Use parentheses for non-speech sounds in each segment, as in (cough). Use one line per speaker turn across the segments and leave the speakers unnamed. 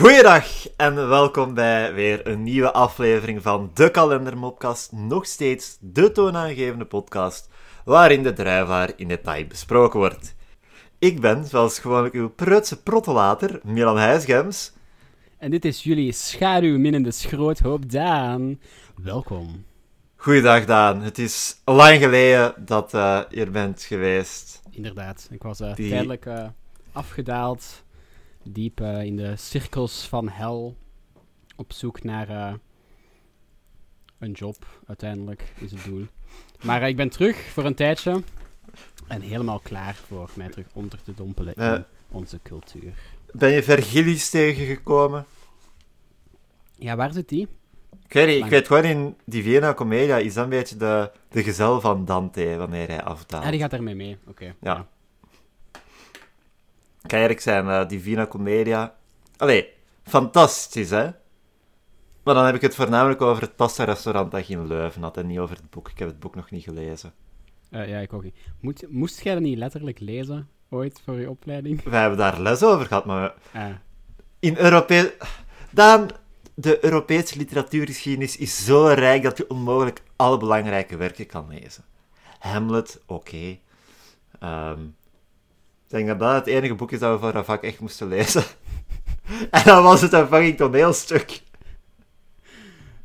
Goeiedag en welkom bij weer een nieuwe aflevering van de Kalendermopcast. Nog steeds de toonaangevende podcast waarin de druivaar in detail besproken wordt. Ik ben, zoals gewoonlijk, uw prutse prottelater, Milan Huisgems.
En dit is jullie schaduwminnende schroothoop Daan. Welkom.
Goeiedag Daan, het is lang geleden dat uh, je er bent geweest.
Inderdaad, ik was uh, tijdelijk uh, afgedaald, diep in de cirkels van hel, op zoek naar een job, uiteindelijk, is het doel. Maar ik ben terug voor een tijdje en helemaal klaar voor mij terug onder te dompelen in onze cultuur.
Ben je Vergilius tegengekomen?
Ja, waar zit die?
Ik weet, ik weet gewoon in Divina Commedia is dat een beetje de, de gezel van Dante wanneer hij afdaalt.
Ja, die gaat ermee mee, oké.
ja. ja. Eigenlijk zijn uh, Divina Commedia. Allee, fantastisch, hè? Maar dan heb ik het voornamelijk over het pasta-restaurant dat je in Leuven had en niet over het boek. Ik heb het boek nog niet gelezen.
Uh, ja, ik ook niet. Moet, moest jij dat niet letterlijk lezen, ooit, voor je opleiding?
Wij hebben daar les over gehad, maar... Uh. In Europees... Daan, de Europese literatuurgeschiedenis is zo rijk dat je onmogelijk alle belangrijke werken kan lezen. Hamlet, oké. Okay. Um, ik denk dat dat het enige boek is dat we voor dat vak echt moesten lezen. (laughs) en dan was het een fucking toneelstuk.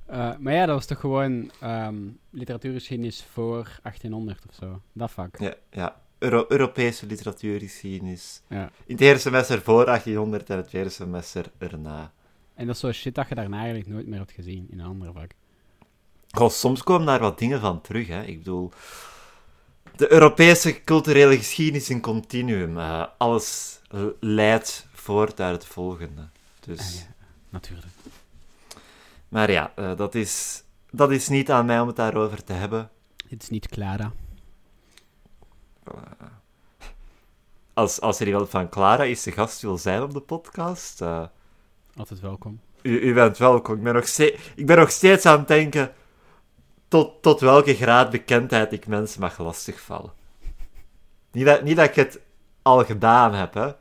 Uh, maar ja, dat was toch gewoon um, literatuurgeschiedenis voor 1800 of zo. Dat vak.
Ja, ja. Euro Europese literatuurgeschiedenis. Ja. In het eerste semester voor 1800 en het tweede semester erna.
En dat is zo shit dat je daarna eigenlijk nooit meer hebt gezien in een andere vak.
Goh, soms komen daar wat dingen van terug. Hè. Ik bedoel, de Europese culturele geschiedenis is een continuum. Uh, alles leidt voort uit het volgende. Dus... Ah,
ja, natuurlijk.
Maar ja, uh, dat, is, dat is niet aan mij om het daarover te hebben.
Het is niet Clara.
Uh, als, als er iemand van Clara is de gast wil zijn op de podcast...
Altijd welkom.
U, u, bent welkom. Ik ben, nog steeds, ik ben nog steeds aan het denken tot, tot welke graad bekendheid ik mensen mag lastigvallen. Niet dat, niet dat ik het al gedaan heb, hè.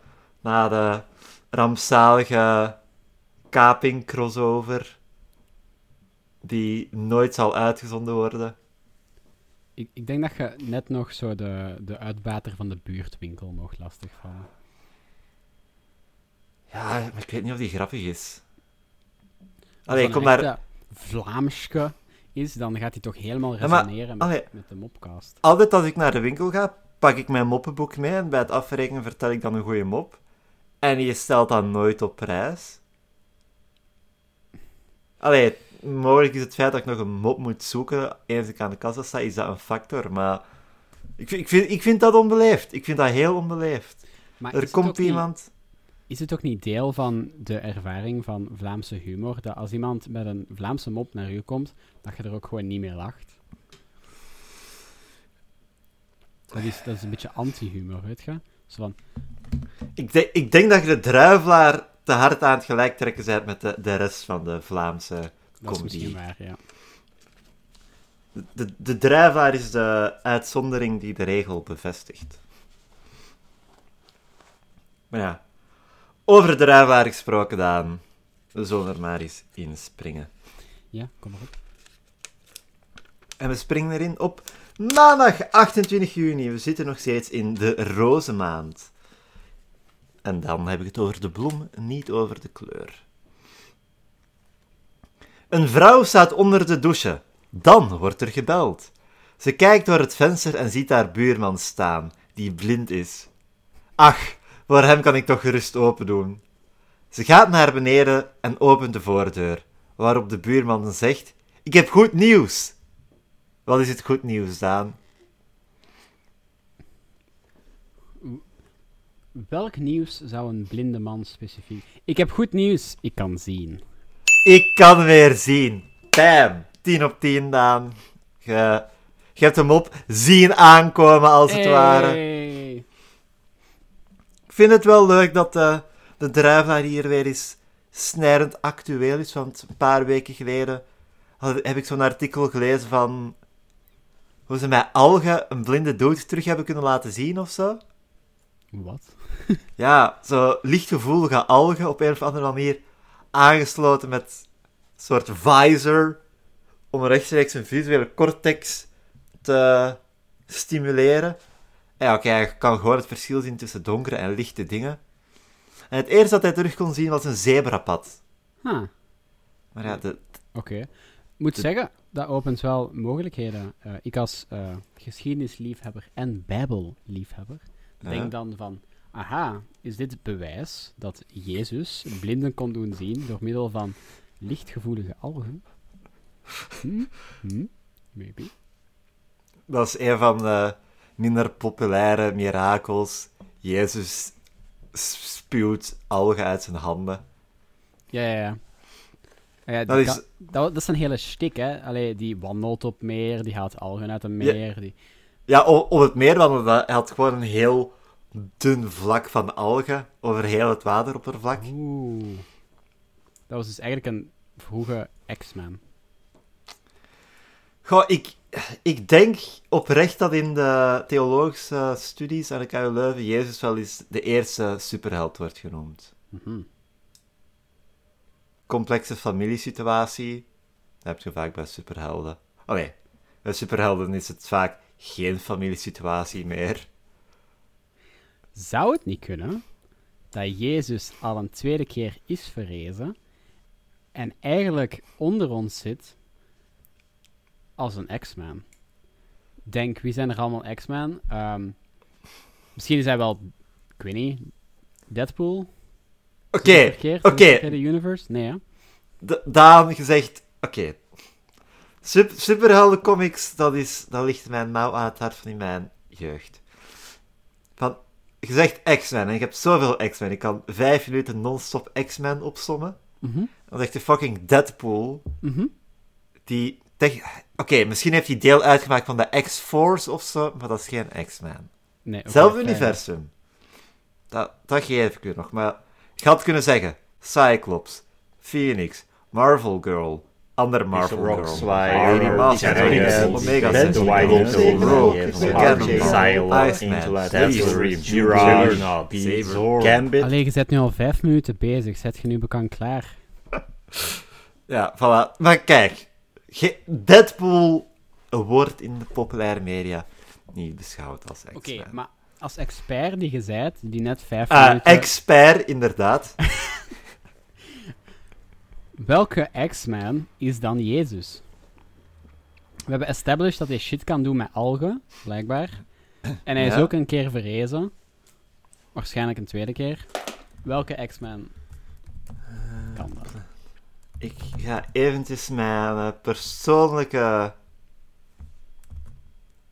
Na de rampzalige kaping crossover die nooit zal uitgezonden worden.
Ik, ik denk dat je net nog zo de, de uitbater van de buurtwinkel mocht lastigvallen.
Ja, maar ik weet niet of die grappig is. Allee, kom daar...
Vlaamske is, dan gaat hij toch helemaal resoneren met, met, de mopcast.
Altijd als ik naar de winkel ga, pak ik mijn moppenboek mee en bij het afrekenen vertel ik dan een goede mop. En je stelt dat nooit op prijs. Allee, mogelijk is het feit dat ik nog een mop moet zoeken, eens ik aan de kassa sta, is dat een factor, maar... Ik vind, ik vind, ik vind dat onbeleefd. Ik vind dat heel onbeleefd. Maar er komt iemand...
Is het ook niet deel van de ervaring van Vlaamse humor dat als iemand met een Vlaamse mop naar u komt, dat je er ook gewoon niet meer lacht? Dat is, dat is een beetje anti-humor, weet je? Zo van...
ik, denk, ik denk dat je de druivelaar te hard aan het gelijk trekken bent met de, de rest van de Vlaamse comedy. Dat is
misschien waar, ja.
De, de, de druivelaar is de uitzondering die de regel bevestigt. Maar ja, over de druivaar gesproken, Daan. We zullen er maar eens inspringen.
Ja, kom maar op.
En we springen erin op maandag 28 juni. We zitten nog steeds in de rozenmaand. En dan heb ik het over de bloem, niet over de kleur. Een vrouw staat onder de douche. Dan wordt er gebeld. Ze kijkt door het venster en ziet haar buurman staan, die blind is. Ach, voor hem kan ik toch gerust open doen. Ze gaat naar beneden en opent de voordeur, waarop de buurman zegt: Ik heb goed nieuws. Wat is het goed nieuws, Daan?
Welk nieuws zou een blinde man specifiek... Ik heb goed nieuws, ik kan zien.
Ik kan weer zien. Bam! 10 op 10, Daan. Je, je hebt hem op zien aankomen, als het ware vind het wel leuk dat uh, de druivenaar hier weer eens snijdend actueel is. Want een paar weken geleden heb ik zo'n artikel gelezen van hoe ze bij algen een blinde dood terug hebben kunnen laten zien of zo.
Wat? (laughs)
ja, zo lichtgevoelige algen op een of andere manier aangesloten met een soort visor om rechtstreeks een visuele cortex te stimuleren. Ja, oké, hij kan gewoon het verschil zien tussen donkere en lichte dingen. En het eerste dat hij terug kon zien was een zebrapad.
Huh.
Maar ja, de,
Oké. Ik moet zeggen, dat opent wel mogelijkheden. Eh, ik als eh, geschiedenisliefhebber en bijbelliefhebber
Ja.
denk dan van... Aha, is dit bewijs dat Jezus blinden kon doen zien door middel van lichtgevoelige algen? Hm? Hm? Maybe.
dat is een van de minder populaire mirakels. Jezus spuwt algen uit zijn handen.
Ja, ja, ja. Ja
Dat is-
dat, dat is een hele stik, hè. Allee, die wandelt op meer, die haalt algen uit een
Ja.
meer. Die...
Ja, op, op het meer wandelde hij had gewoon een heel dun vlak van algen over heel het wateroppervlak.
Oeh. Dat was dus eigenlijk een vroege X-Man.
Goh, ik, ik denk oprecht dat in de theologische studies aan de KU Leuven Jezus wel eens de eerste superheld wordt genoemd.
Mhm.
Complexe familiesituatie, dat heb je vaak bij superhelden. Oh nee, bij superhelden is het vaak geen familiesituatie meer.
Zou het niet kunnen dat Jezus al een tweede keer is verrezen en eigenlijk onder ons zit als een X-Man? Denk, wie zijn er allemaal X-Men? Ehm, misschien is hij wel, ik weet niet, Deadpool?
Oké, oké.
De universe? Nee, hè?
Daan gezegd, oké. Sup superheldencomics, dat, is, dat ligt mij nauw aan het hart van in mijn jeugd. Van, je zegt X-Men en ik heb zoveel X-Men. Ik kan vijf minuten non-stop X-Men opsommen.
Mhm,
Dan zegt de fucking Deadpool,
mhm.
die... Oké, misschien heeft hij deel uitgemaakt van de X-Force of zo, maar dat is geen X-Men.
Nee, fijn.
universum. Dat, dat geef ik u nog, maar je had kunnen zeggen Cyclops, Phoenix, Marvel Girl, andere Marvel
Rock
Girl, Lady Master Omega Sentinel, Rogue, Cannonball, Iceman,
Juggernaut,
Saber.
Gambit.
Allee, je bent nu al vijf minuten bezig. Zet je nu bekend klaar?
Ja, voilà. Maar kijk, Deadpool wordt in de populaire media niet beschouwd als
Oké,
X-Men.
maar als expert die je zijt, die net vijf
Ah,
minuten...
expert, inderdaad. (laughs)
Welke X-Man is dan Jezus? We hebben established dat hij shit kan doen met algen, blijkbaar. En hij is ook een keer verrezen. Waarschijnlijk een tweede keer. Welke X-Man kan dat?
Ik ga eventjes mijn eh, persoonlijke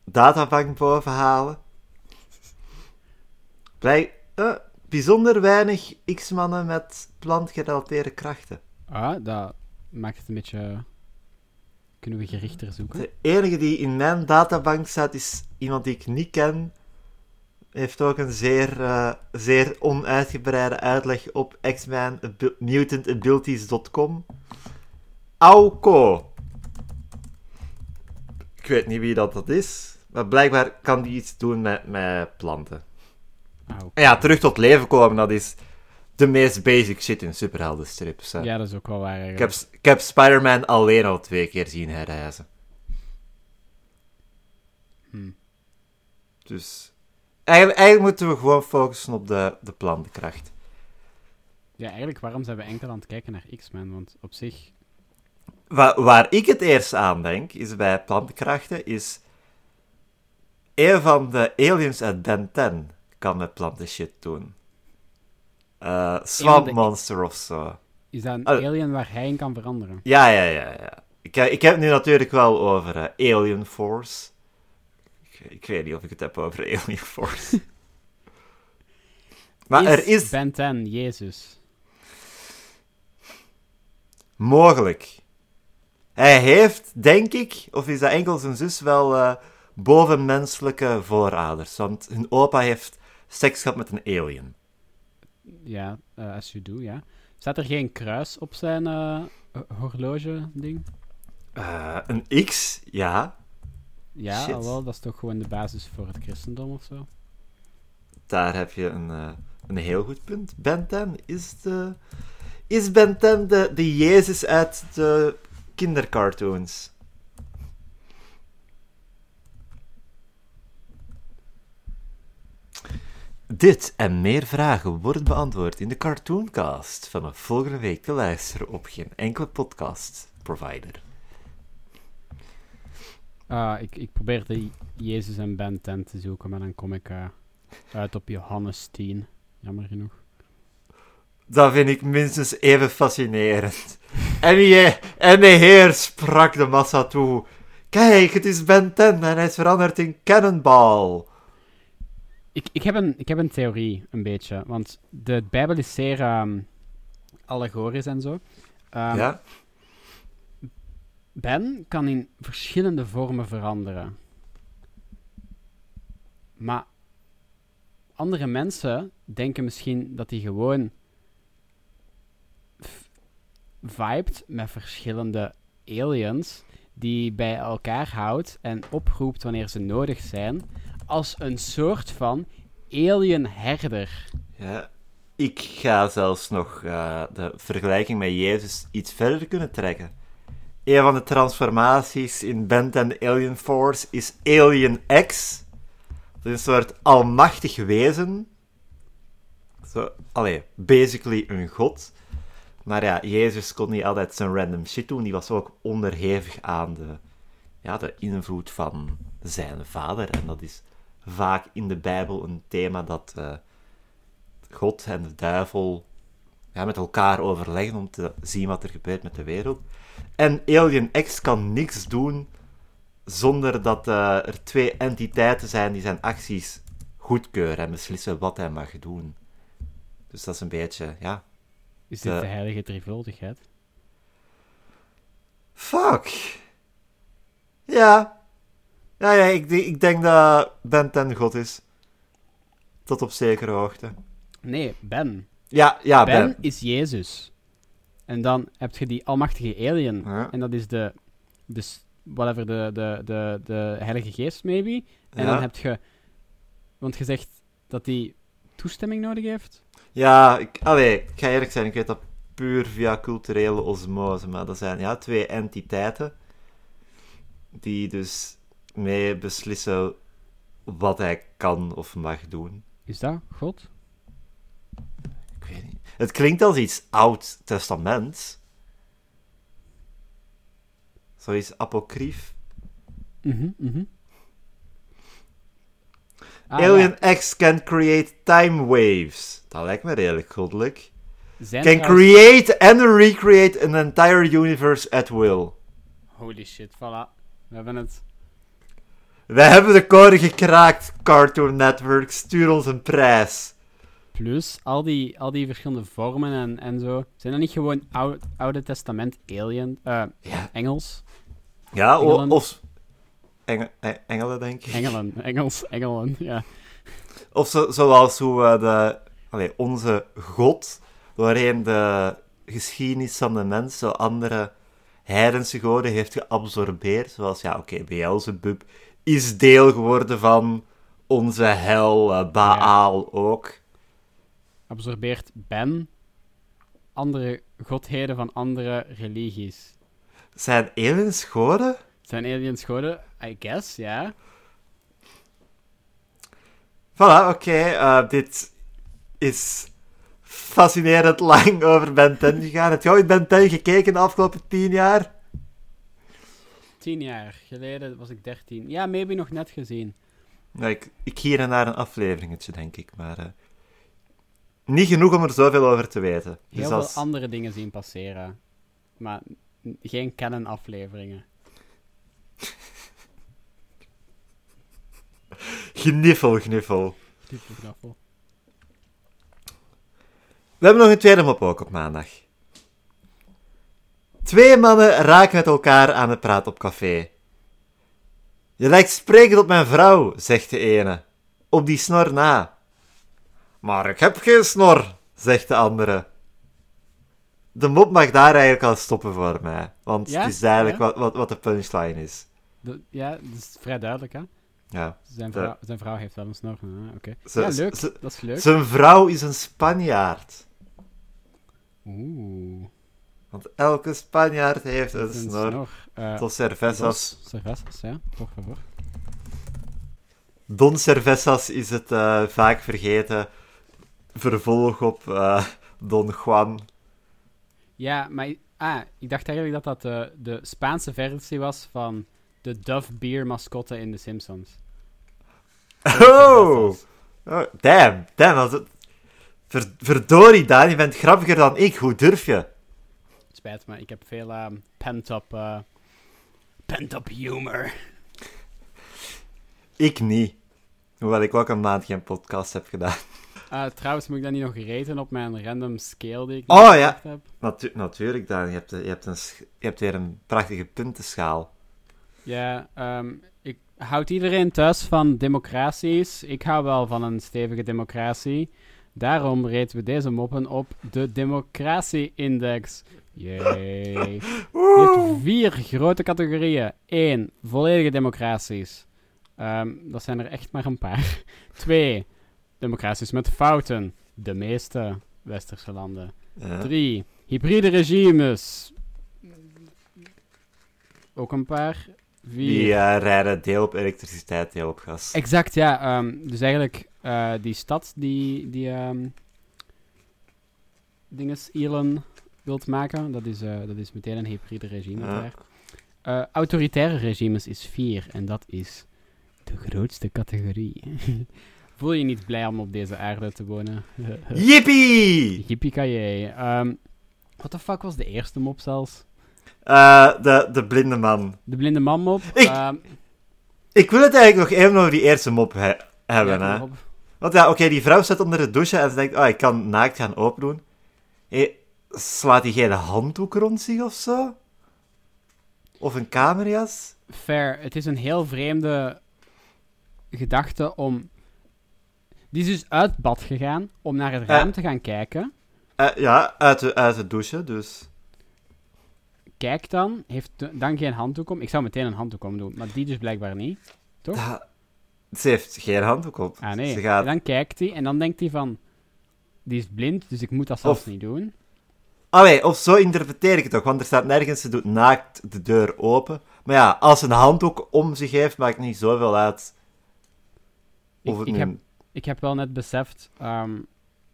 databank bovenhalen. Blijk, eh, bijzonder weinig X-mannen met plantgerelateerde krachten.
Ah, dat maakt het een beetje... Kunnen we gerichter zoeken?
De enige die in mijn databank staat is iemand die ik niet ken. Heeft ook een zeer, eh, zeer onuitgebreide uitleg op X-Men Abi- mutantabilities.com. Auko. Ik weet niet wie dat, dat is, maar blijkbaar kan die iets doen met, met planten.
Ah, oké.
En ja, terug tot leven komen, dat is de meest basic shit in superheldenstrips. hè.
Ja, dat is ook wel waar
Ik heb, ik heb Spider-Man alleen al twee keer zien herreizen.
Hm.
Dus eigenlijk, eigenlijk moeten we gewoon focussen op de, de plantenkracht.
Ja, eigenlijk, waarom zijn we enkel aan het kijken naar X-Men? Want op zich...
Waar, waar ik het eerst aan denk, is bij plantenkrachten, is een van de aliens uit Ben 10 kan met planten shit doen. Eh Swamp
de-
Monster of zo.
Is dat een alien waar hij in kan veranderen?
Ja, ja, ja, ja. Ik, ik heb het nu natuurlijk wel over eh, Alien Force. Ik, ik weet niet of ik het heb over (laughs) Alien Force. (laughs) maar er is
Ben 10, Jezus.
mogelijk. Hij heeft, denk ik, of is dat enkel zijn zus, wel eh, bovenmenselijke vooraders. Want hun opa heeft seks gehad met een alien.
Ja, eh, as you do, ja. Staat er geen kruis op zijn eh, horloge-ding?
Een X, ja.
Ja, wel, dat is toch gewoon de basis voor het christendom of zo?
Daar heb je een, een heel goed punt. Ben 10 is de, Is Ben 10 de, de Jezus uit de kindercartoons? Dit en meer vragen worden beantwoord in de Cartooncast vanaf volgende week te luisteren op geen enkele podcast provider.
Ah, ik, ik probeer de Jezus en Ben 10 te zoeken, maar dan kom ik uit op Johannes 10. Jammer genoeg.
Dat vind ik minstens even fascinerend. En, je, en de heer sprak de massa toe. Kijk, het is Ben 10 en hij is veranderd in Cannonball.
Ik, ik, heb een, ik heb een theorie, een beetje. Want de Bijbel is zeer um, allegorisch en zo. Um,
ja?
Ben kan in verschillende vormen veranderen. Maar andere mensen denken misschien dat hij gewoon vibet met verschillende aliens die bij elkaar houdt en oproept wanneer ze nodig zijn, als een soort van alien herder.
Ja, ik ga zelfs nog uh, de vergelijking met Jezus iets verder kunnen trekken. Een van de transformaties in Bent and Alien Force is Alien X. Dat is een soort almachtig wezen. Zo, allee, basically een god. Maar ja, Jezus kon niet altijd zijn random shit doen. Die was ook onderhevig aan de, ja, de invloed van zijn vader. En dat is vaak in de Bijbel een thema dat uh, God en de duivel ja, met elkaar overleggen om te zien wat er gebeurt met de wereld. En Alien X kan niks doen zonder dat uh, er twee entiteiten zijn die zijn acties goedkeuren en beslissen wat hij mag doen. Dus dat is een beetje, ja.
Is dit de, de heilige drievuldigheid?
Fuck. Ja. Ja, ja ik, ik denk dat Ben ten God is. Tot op zekere hoogte.
Nee, Ben.
Ja, ja,
Ben,
Ben.
is Jezus. En dan heb je die almachtige alien.
Ja.
En dat is de, de whatever, de, de, de, de heilige geest, maybe. En
Ja.
dan heb je... Want je zegt dat hij toestemming nodig heeft.
Ja, ik, allee, ik ga eerlijk zijn, ik weet dat puur via culturele osmose, maar dat zijn ja, twee entiteiten die dus mee beslissen wat hij kan of mag doen.
Is dat God?
Ik weet niet. Het klinkt als iets oud testaments. Zoiets apocrief.
Mhm, mhm. Ah,
Alien X can create time waves. Dat lijkt me redelijk goddelijk.
Zijn
Can create and recreate an entire universe at will.
Holy shit, voilà. We hebben het.
Wij hebben de code gekraakt, Cartoon Network. Stuur ons een prijs.
Plus, al die, al die verschillende vormen en, en zo. Zijn dat niet gewoon oude, oude testament alien, eh,
Ja,
Engels?
ja of... Enge- e- engelen, denk ik.
Engelen, Engels, Engelen, ja.
Of zo, zoals hoe de, allee, onze God, doorheen de geschiedenis van de mens, zo andere heidense goden heeft geabsorbeerd. Zoals, ja, oké, Beelzebub is deel geworden van onze hel, eh, Baal ook.
Absorbeert Ben andere godheden van andere religies.
Zijn aliens goden?
Zijn aliens goden? I guess, ja.
Voilà, oké. eh, dit is fascinerend (laughs) lang over Ben 10 gegaan. Heb je ooit Ben 10 gekeken de afgelopen tien jaar?
Tien jaar geleden was ik dertien. Ja, maybe nog net gezien.
Nou, ik, ik hier en daar een afleveringetje, denk ik. Maar eh, niet genoeg om er zoveel over te weten.
Heel
Dus
veel
als...
andere dingen zien passeren. Maar geen canon afleveringen. (laughs)
Gniffel, gniffel.
Knaffel.
We hebben nog een tweede mop ook op maandag. Twee mannen raken met elkaar aan de praat op café. Je lijkt sprekend op mijn vrouw, zegt de ene. Op die snor na. Maar ik heb geen snor, zegt de andere. De mop mag daar eigenlijk al stoppen voor mij. Want
Ja?
het is duidelijk
Ja?
wat, wat, wat de punchline is.
De- ja, dat is vrij duidelijk, hè?
Ja.
Zijn vrouw, zijn vrouw heeft wel een snor. Oké. Ja, leuk. dat is leuk.
Zijn vrouw is een Spanjaard.
Oeh.
Want elke Spanjaard heeft een
Een
snor.
snor. Eh,
Tot cervezas.
ja. Favor.
Don Cervezas is het eh, vaak vergeten vervolg op eh, Don Juan.
Ja, maar... Ah, ik dacht eigenlijk dat dat de, de Spaanse versie was van de Dove Beer mascotte in The Simpsons. (laughs)
Oh! oh damn, damn. Als het... Ver, verdorie, Daan, je bent grappiger dan ik. Hoe durf je?
Spijt me, ik heb veel ehm pent-up... eh, pent-up humor.
Ik niet. Hoewel ik ook een maand geen podcast heb gedaan.
Eh, trouwens, moet ik dat niet nog reten op mijn random scale die ik
Oh, ja.
heb?
Natu natuurlijk, Daan. Je hebt, je, hebt een, je hebt weer een prachtige puntenschaal.
Ja, ehm, ik houd iedereen thuis van democraties. Ik hou wel van een stevige democratie. Daarom reten we deze moppen op de democratie-index. Yay. (laughs) Die heeft vier grote categorieën. Eén, volledige democraties. Ehm, dat zijn er echt maar een paar. (laughs) Twee, democraties met fouten. De meeste westerse landen.
Ja.
Drie, hybride regimes. Ook een paar. Vier.
Die eh, rijden deel op elektriciteit, deel op gas.
Exact, ja. ehm, dus eigenlijk eh, die stad die, die ehm dinges Elon wilt maken, dat is, eh, dat is meteen een hybride regime
Ja.
daar. Eh, autoritaire regimes is vier en dat is de grootste categorie. (laughs) Voel je niet blij om op deze aarde te wonen? (laughs)
Yippie!
Yippie Ehm What the fuck was de eerste mop zelfs?
Eh, de, de blinde man.
De blinde man mop.
Ik-
Ehm,
Ik wil het eigenlijk nog even over die eerste mop he- hebben.
ja,
hè. Want ja, oké, die vrouw zit onder de douche en ze denkt, oh, ik kan naakt gaan opendoen. Hey, slaat hij geen handdoek rond zich of zo? Of een kamerjas?
Fair. Het is een heel vreemde gedachte om. Die is dus uit bad gegaan om naar het raam
Eh.
te gaan kijken.
Eh, ja, uit de, uit de douche, dus...
Kijkt dan, heeft dan geen handdoek om. Ik zou meteen een handdoek om doen, maar die dus blijkbaar niet. Toch?
Ja, ze heeft geen handdoek op.
Ah nee.
Ze gaat...
Dan kijkt hij en dan denkt hij van. Die is blind, dus ik moet dat zelfs
Of-
niet doen.
Allee, of zo interpreteer ik het toch, want er staat nergens, ze doet naakt de deur open. Maar ja, als ze een handdoek om zich heeft, maakt niet zoveel uit. Of
Ik,
het
ik, heb, ik heb wel net beseft. ehm,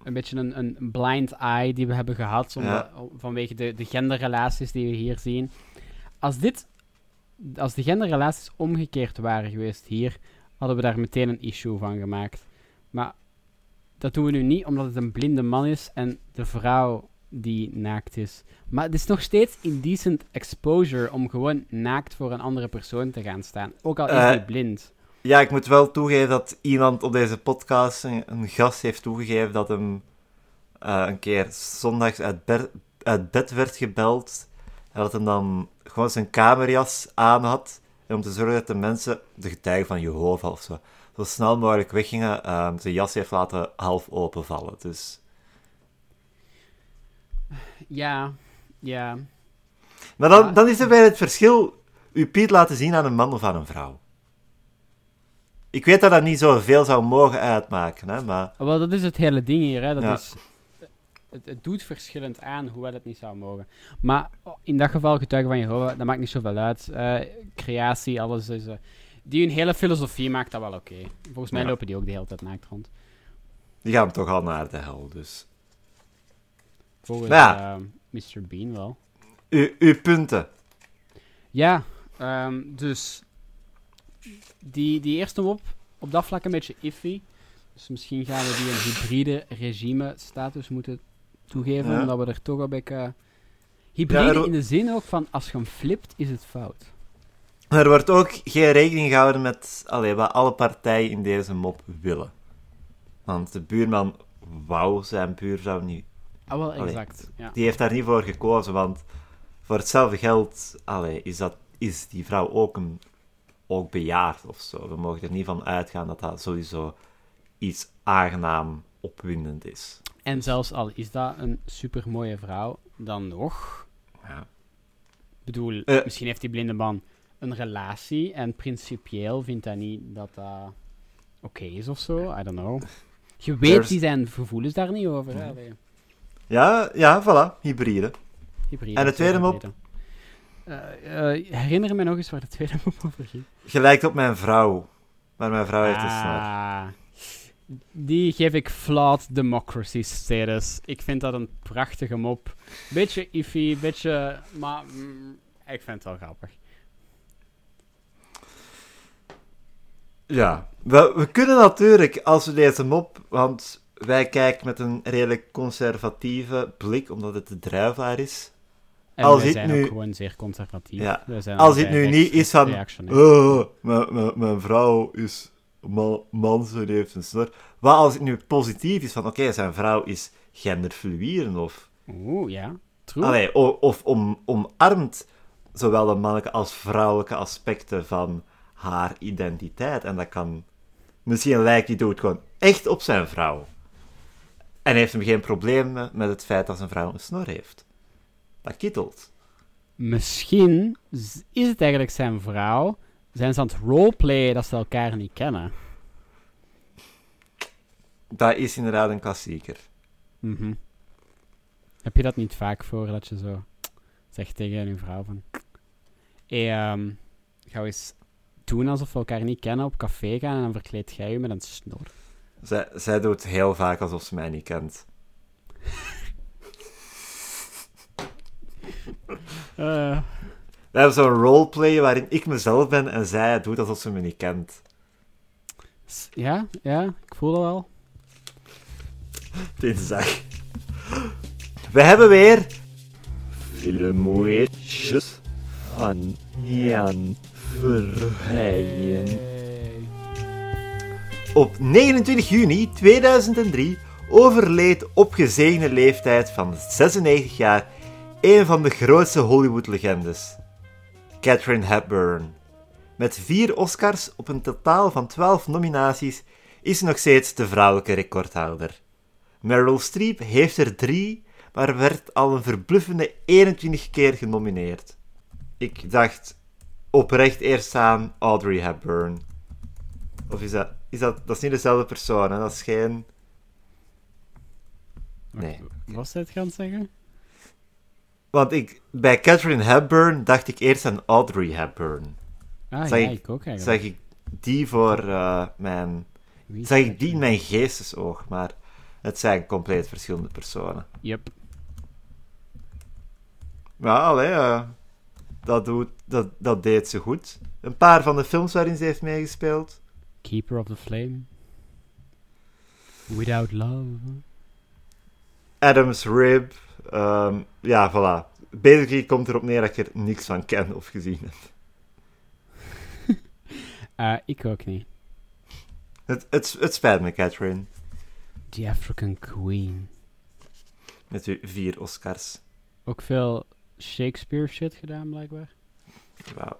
een beetje een, een blind eye die we hebben gehad.
Ja.
vanwege de, de genderrelaties die we hier zien. Als dit. Als de genderrelaties omgekeerd waren geweest hier. hadden we daar meteen een issue van gemaakt. Maar dat doen we nu niet, omdat het een blinde man is en de vrouw die naakt is. Maar het is nog steeds indecent exposure om gewoon naakt voor een andere persoon te gaan staan. Ook al is
Eh,
die blind.
Ja, ik moet wel toegeven dat iemand op deze podcast, een, een gast, heeft toegegeven dat hem eh, een keer zondags uit, ber- uit bed werd gebeld. En dat hij dan gewoon zijn kamerjas aan had. En om te zorgen dat de mensen, de getuigen van Jehovah of zo, zo snel mogelijk weggingen, eh, zijn jas heeft laten half openvallen. Dus...
Ja, ja.
Maar dan, dan is er weer het verschil, uw Piet laten zien aan een man of aan een vrouw. Ik weet dat dat niet zoveel zou mogen uitmaken, hè, maar...
Wel, dat is het hele ding hier. Hè. Dat
Ja.
is, het, het doet verschillend aan, hoewel het niet zou mogen. Maar oh, in dat geval, getuigen van Jehovah, dat maakt niet zoveel uit. Eh, creatie, alles is... eh, die hun hele filosofie maakt dat wel oké. Volgens mij
Ja.
lopen die ook de hele tijd naakt rond.
Die gaan toch al naar de hel, dus...
Volgens
Ja.
eh, Mr. Bean wel.
U, uw punten.
Ja, ehm, dus... Die, die eerste mop, op dat vlak een beetje iffy. Dus misschien gaan we die een hybride regime status moeten toegeven,
Ja.
omdat we er toch een beetje... Hybride
Ja,
in de zin ook van, als je hem flipt, is het fout.
Er wordt ook geen rekening gehouden met allee, wat alle partijen in deze mop willen. Want de buurman wou zijn buurvrouw niet...
Ah, wel,
Allee,
exact. Ja.
Die heeft daar niet voor gekozen, want voor hetzelfde geld allee, is, dat, is die vrouw ook, een, ook bejaard of zo. We mogen er niet van uitgaan dat dat sowieso iets aangenaam opwindend is.
En zelfs al is dat een super mooie vrouw, dan nog.
Ja.
Ik bedoel,
Eh.
misschien heeft die blinde man een relatie en principieel vindt hij niet dat dat oké is of zo. I don't know. Je weet
There's-
die zijn gevoelens daar niet over.
Ja, ja, voilà, hybride.
hybride
En de tweede mop?
Eh, eh, herinner me nog eens waar de tweede mop over ging.
Gelijkt op mijn vrouw. Maar mijn vrouw heeft een snor.
Ah, die geef ik flawed democracy status. Ik vind dat een prachtige mop. Beetje iffy, beetje... Maar mm, ik vind het wel grappig.
Ja, we, we kunnen natuurlijk, als we deze mop, want wij kijken met een redelijk conservatieve blik, omdat het de druivaar is.
En
Als
wij zijn
nu-
ook gewoon zeer conservatief.
Ja. Als
allebei
nu niet is van,
reactionair.
Oh, mijn, mijn, vrouw is man, man ze heeft een snor. Wat als het nu positief is van, oké, zijn vrouw is genderfluïren of...
Oeh, ja. True.
Allee, of om, omarmt zowel de mannelijke als vrouwelijke aspecten van haar identiteit. En dat kan... Misschien lijkt die doet gewoon echt op zijn vrouw. En heeft hem geen probleem met het feit dat zijn vrouw een snor heeft. Dat kittelt.
Misschien is het eigenlijk zijn vrouw. Zijn ze aan het roleplayen dat ze elkaar niet kennen.
Dat is inderdaad een klassieker.
Mhm. Heb je dat niet vaak voor, dat je zo zegt tegen je vrouw van... Hé, ehm, ga eens doen alsof we elkaar niet kennen, op café gaan en dan verkleed jij je met een snor.
Zij, zij doet heel vaak alsof ze mij niet kent.
Eh,
We hebben zo'n roleplay waarin ik mezelf ben en zij doet alsof ze me niet kent.
ja, ja, ik voel dat wel.
Dinsdag. We hebben weer... Filmweetjes van Jan Verheijen. Op 29 juni 2003 overleed op gezegende leeftijd van 96 jaar een van de grootste Hollywood-legendes. Catherine Hepburn. Met vier Oscars op een totaal van 12 nominaties is ze nog steeds de vrouwelijke recordhouder. Meryl Streep heeft er drie, maar werd al een verbluffende 21 keer genomineerd. Ik dacht oprecht eerst aan Audrey Hepburn. Of is dat... Is dat, dat is niet dezelfde persoon, hè? Dat is geen... Nee.
Wat was hij het gaan zeggen?
Want ik, bij Catherine Hepburn dacht ik eerst aan Audrey Hepburn.
Ah,
Zag
ja,
ik-
ik ook eigenlijk.
Zag ik die voor eh, mijn...
Wie
Zag ik die in mijn geestesoog, maar het zijn compleet verschillende personen.
Yep.
Ja, allee, eh, dat, doet, dat, dat deed ze goed. Een paar van de films waarin ze heeft meegespeeld.
Keeper of the Flame. Without Love.
Adam's Rib. Ehm, ja, voilà. Basically komt erop neer dat ik er niks van ken of gezien heb. (laughs)
Eh, ik ook niet.
Het, het, het spijt me, Catherine.
The African Queen.
Met uw vier Oscars.
Ook veel Shakespeare shit gedaan, blijkbaar.
Wauw.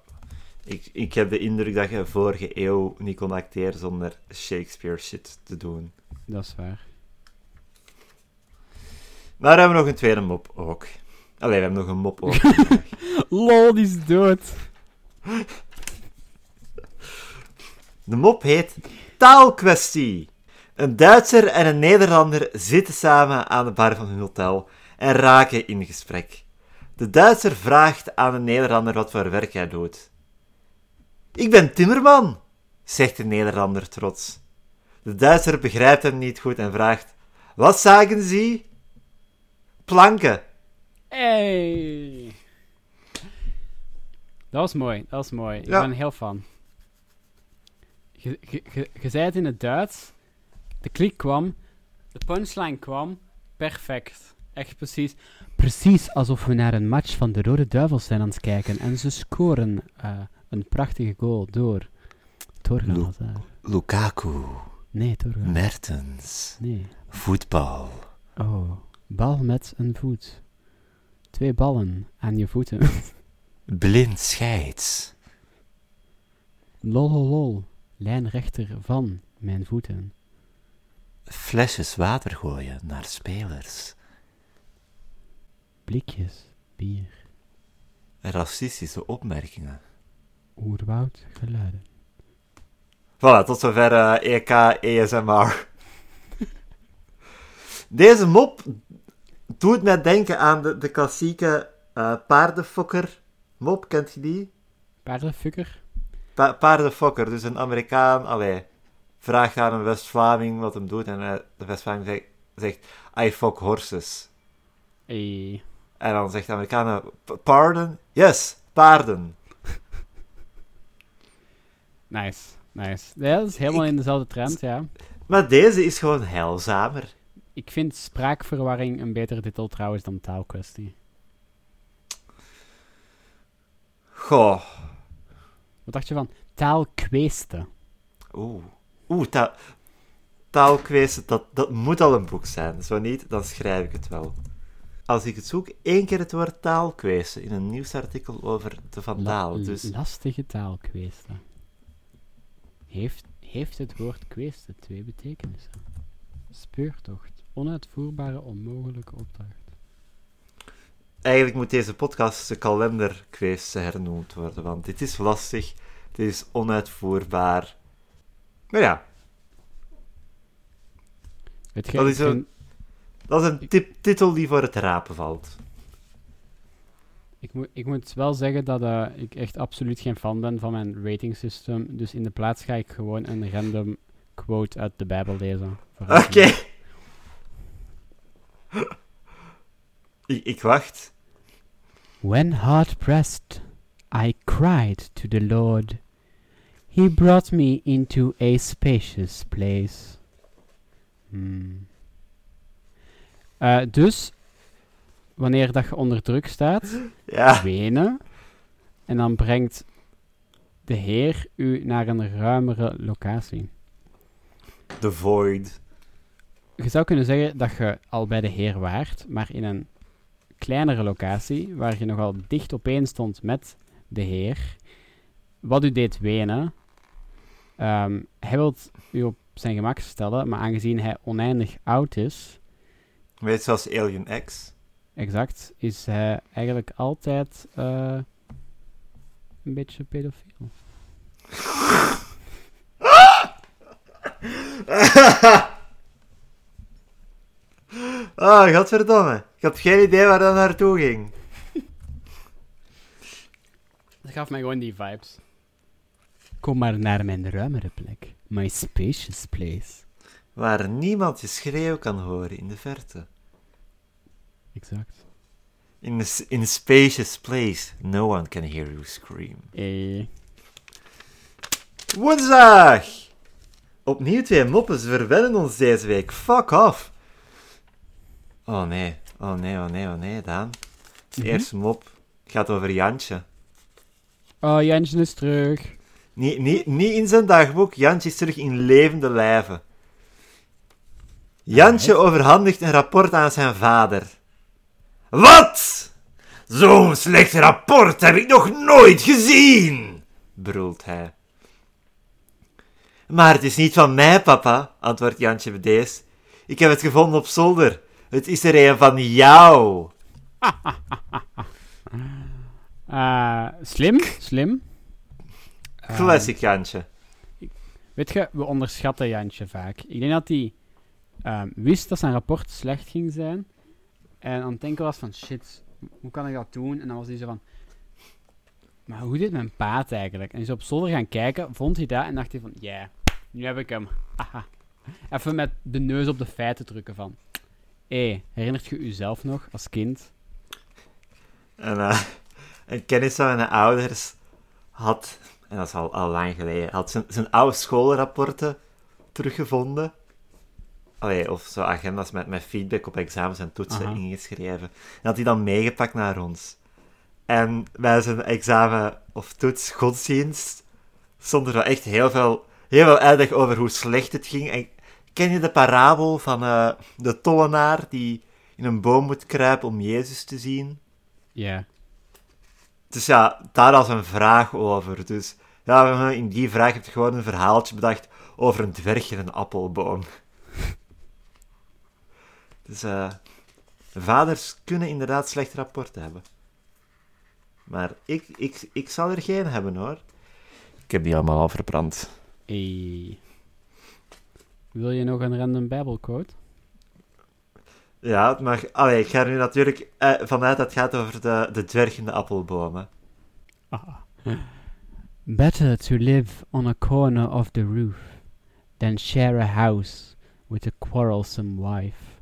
Ik, ik heb de indruk dat je vorige eeuw niet kon acteren zonder Shakespeare shit te doen.
Dat is waar.
Maar we hebben nog een tweede mop ook. Allee, we hebben nog een mop ook. (laughs)
LOL, die is dood.
De mop heet Taalkwestie. Een Duitser en een Nederlander zitten samen aan de bar van hun hotel en raken in gesprek. De Duitser vraagt aan de Nederlander wat voor werk hij doet. Ik ben timmerman, zegt de Nederlander trots. De Duitser begrijpt hem niet goed en vraagt: Wat zagen ze? Planken.
Hey. Dat was mooi, dat was mooi. Ik
Ja.
ben heel fan. Je, je, je, je zei het in het Duits. De klik kwam. De punchline kwam. Perfect. Echt precies. Precies alsof we naar een match van de Rode Duivels zijn aan het kijken. En ze scoren eh, een prachtige goal door. Torgan
Lu-
Hazard.
Lukaku.
Nee, Torgan.
Mertens.
Nee.
Voetbal.
Oh. Bal met een voet. Twee ballen aan je voeten. (laughs)
Blind scheids.
Lol, lol, lol. Lijnrechter van mijn voeten.
Flesjes water gooien naar spelers.
Blikjes, bier,
Racistische opmerkingen.
oerwoud, geluiden.
Voilà, tot zover eh, EK ESMR. (laughs) Deze mop doet mij denken aan de, de klassieke uh, paardenfokker mop, kent je die?
Paardenfukker?
Pa paardenfokker, dus een Amerikaan, allee, vraagt aan een West-Vlaming wat hem doet en uh, de West-Vlaming zegt, zegt, I fuck horses.
Hey.
En dan zegt de Amerikaan, pardon? Yes, paarden.
nice, nice. Ja, dat is helemaal in dezelfde trend, ja.
Maar deze is gewoon heilzamer.
Ik vind spraakverwarring een betere titel trouwens dan taalkwestie.
Goh.
Wat dacht je van taalkweesten?
Oeh. Oeh, taal, taalkweesten, dat, dat moet al een boek zijn. Zo niet, dan schrijf ik het wel. Als ik het zoek, één keer het woord taalkweesten in een nieuwsartikel over de Vandaal.
La
dus...
Lastige taalkweesten. Heeft, heeft het woord kweesten twee betekenissen? Speurtocht. Onuitvoerbare, onmogelijke opdracht.
Eigenlijk moet deze podcast de kalenderkweesten hernoemd worden, want dit is lastig, dit is onuitvoerbaar. Maar ja.
Je,
dat, is een, dat is een tip, titel die voor het rapen valt.
Ik moet, ik moet wel zeggen dat uh, ik echt absoluut geen fan ben van mijn rating system. Dus in de plaats ga ik gewoon een random quote uit de Bijbel lezen.
Oké. Okay. (laughs) ik, ik wacht.
When hard pressed, I cried to the Lord. He brought me into a spacious place. Hmm. Uh, dus, wanneer dat je onder druk staat, (laughs)
ja.
wenen. En dan brengt de Heer u naar een ruimere locatie.
The Void.
Je zou kunnen zeggen dat je al bij de Heer waart, maar in een kleinere locatie, waar je nogal dicht opeen stond met de Heer. Wat u deed wenen. Um, hij wil u op zijn gemak stellen, maar aangezien hij oneindig oud is.
Weet zoals Alien X.
Exact, is hij eigenlijk altijd uh, een beetje pedofiel. (laughs) (laughs)
Ah, oh, godverdomme. Ik had geen idee waar dat naartoe ging.
Dat gaf mij gewoon die vibes. Kom maar naar mijn ruimere plek. My spacious place.
Waar niemand je schreeuw kan horen in de verte.
Exact.
In a, in a spacious place, no one can hear you scream.
Eh.
Woensdag! Opnieuw twee moppen, verwennen ons deze week. Fuck off! Oh nee, oh nee, oh nee, oh nee, Daan. De mhm. eerste mop gaat over Jantje.
Oh, Jantje is terug.
Niet, niet, niet in zijn dagboek, Jantje is terug in levende lijven. Jantje overhandigt een rapport aan zijn vader. Wat? Zo'n slecht rapport heb ik nog nooit gezien, brult hij. Maar het is niet van mij, papa, antwoordt Jantje bedeesd. Ik heb het gevonden op zolder. Het is er een van jou.
uh, (laughs) slim, slim. (laughs)
Classic uh, Jantje.
Weet je, we onderschatten Jantje vaak. Ik denk dat hij uh, wist dat zijn rapport slecht ging zijn. En aan het denken was van, shit, hoe kan ik dat doen? En dan was hij zo van, maar hoe deed mijn paat eigenlijk? En is op zolder gaan kijken, vond hij dat en dacht hij van, ja, yeah, nu heb ik hem. (laughs) Even met de neus op de feiten drukken van, Hé, herinnert je jezelf nog als kind?
En, uh, een kennis van mijn ouders had, en dat is al, al lang geleden, had zijn, zijn oude schoolrapporten teruggevonden. Allee, of zo agendas met, met feedback op examens en toetsen ingeschreven. En had hij dan meegepakt naar ons. En bij zijn examen of toets godsdienst stond er wel echt heel veel, heel veel uitleg over hoe slecht het ging. En Ken je de parabel van uh, de tollenaar die in een boom moet kruipen om Jezus te zien?
Ja.
Dus ja, daar als een vraag over. Dus ja, in die vraag heb je gewoon een verhaaltje bedacht over een dwerg en een appelboom. (laughs) dus uh, vaders kunnen inderdaad slecht rapporten hebben. Maar ik, ik, ik zal er geen hebben hoor. Ik heb die allemaal al verbrand.
Hey. Wil je nog een random bijbelquote?
Ja, maar allee, ik ga er nu natuurlijk eh, vanuit dat het gaat over de, de dwergende appelbomen.
Ah. Better to live on a corner of the roof than share a house with a quarrelsome wife.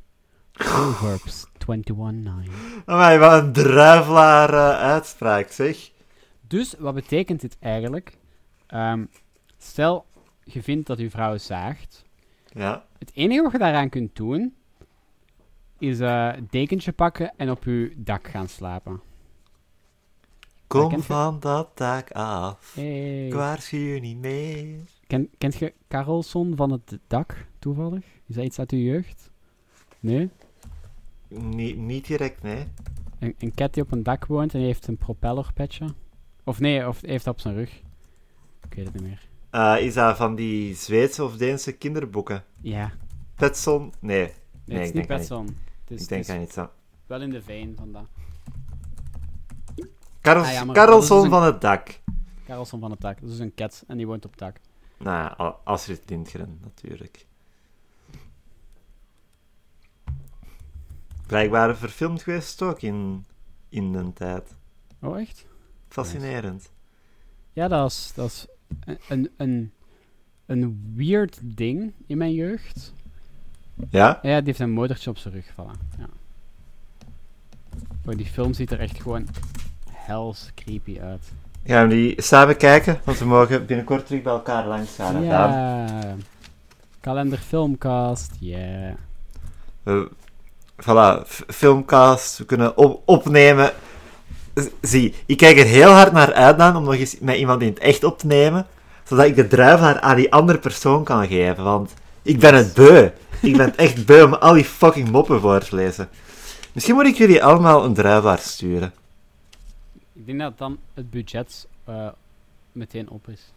Proverbs (laughs) 21:9.
Amai, wat een druivelaar uh, uitspraak, zeg.
Dus, wat betekent dit eigenlijk? Ehm, stel, je vindt dat uw vrouw zaagt.
Ja.
Het enige wat je daaraan kunt doen, is uh, een dekentje pakken en op uw dak gaan slapen.
Kom van dat dak af.
Hey.
Ik waarschuw je niet meer.
Ken, kent je Carlson van het dak, toevallig? Is dat iets uit uw jeugd? Nee?
Niet, niet direct, nee.
Een, een cat die op een dak woont en heeft een propellerpetje. Of nee, of heeft dat op zijn rug. Ik weet het niet meer.
Uh, is dat van die Zweedse of Deense kinderboeken?
Ja.
Petson? Nee.
Nee,
nee
het is niet Petson.
ik denk aan niet zo.
Wel in de veen van dat.
Karls, ah, ja, van het dak.
Karlsson van het dak. Dat is een cat en die woont op het dak.
Nou ja, Astrid Lindgren natuurlijk. Blijkbaar verfilmd geweest ook in, in een tijd.
Oh, echt?
Fascinerend.
Ja, dat is, dat is een, een, een weird ding in mijn jeugd.
Ja?
Ja, die heeft een motortje op zijn rug vallen. Ja. Oh, die film ziet er echt gewoon hells creepy uit.
Gaan we die samen kijken? Want we mogen binnenkort terug bij elkaar langs gaan.
Ja. Kalender Filmcast, yeah.
We, voilà, filmcast. We kunnen op opnemen. Zie, ik kijk er heel hard naar uit dan om nog eens met iemand in het echt op te nemen. Zodat ik de druivaar aan die andere persoon kan geven. Want ik ben het beu. Ik ben het echt (laughs) beu om al die fucking moppen voor te lezen. Misschien moet ik jullie allemaal een druivaar sturen.
Ik denk dat dan het budget uh, meteen op is.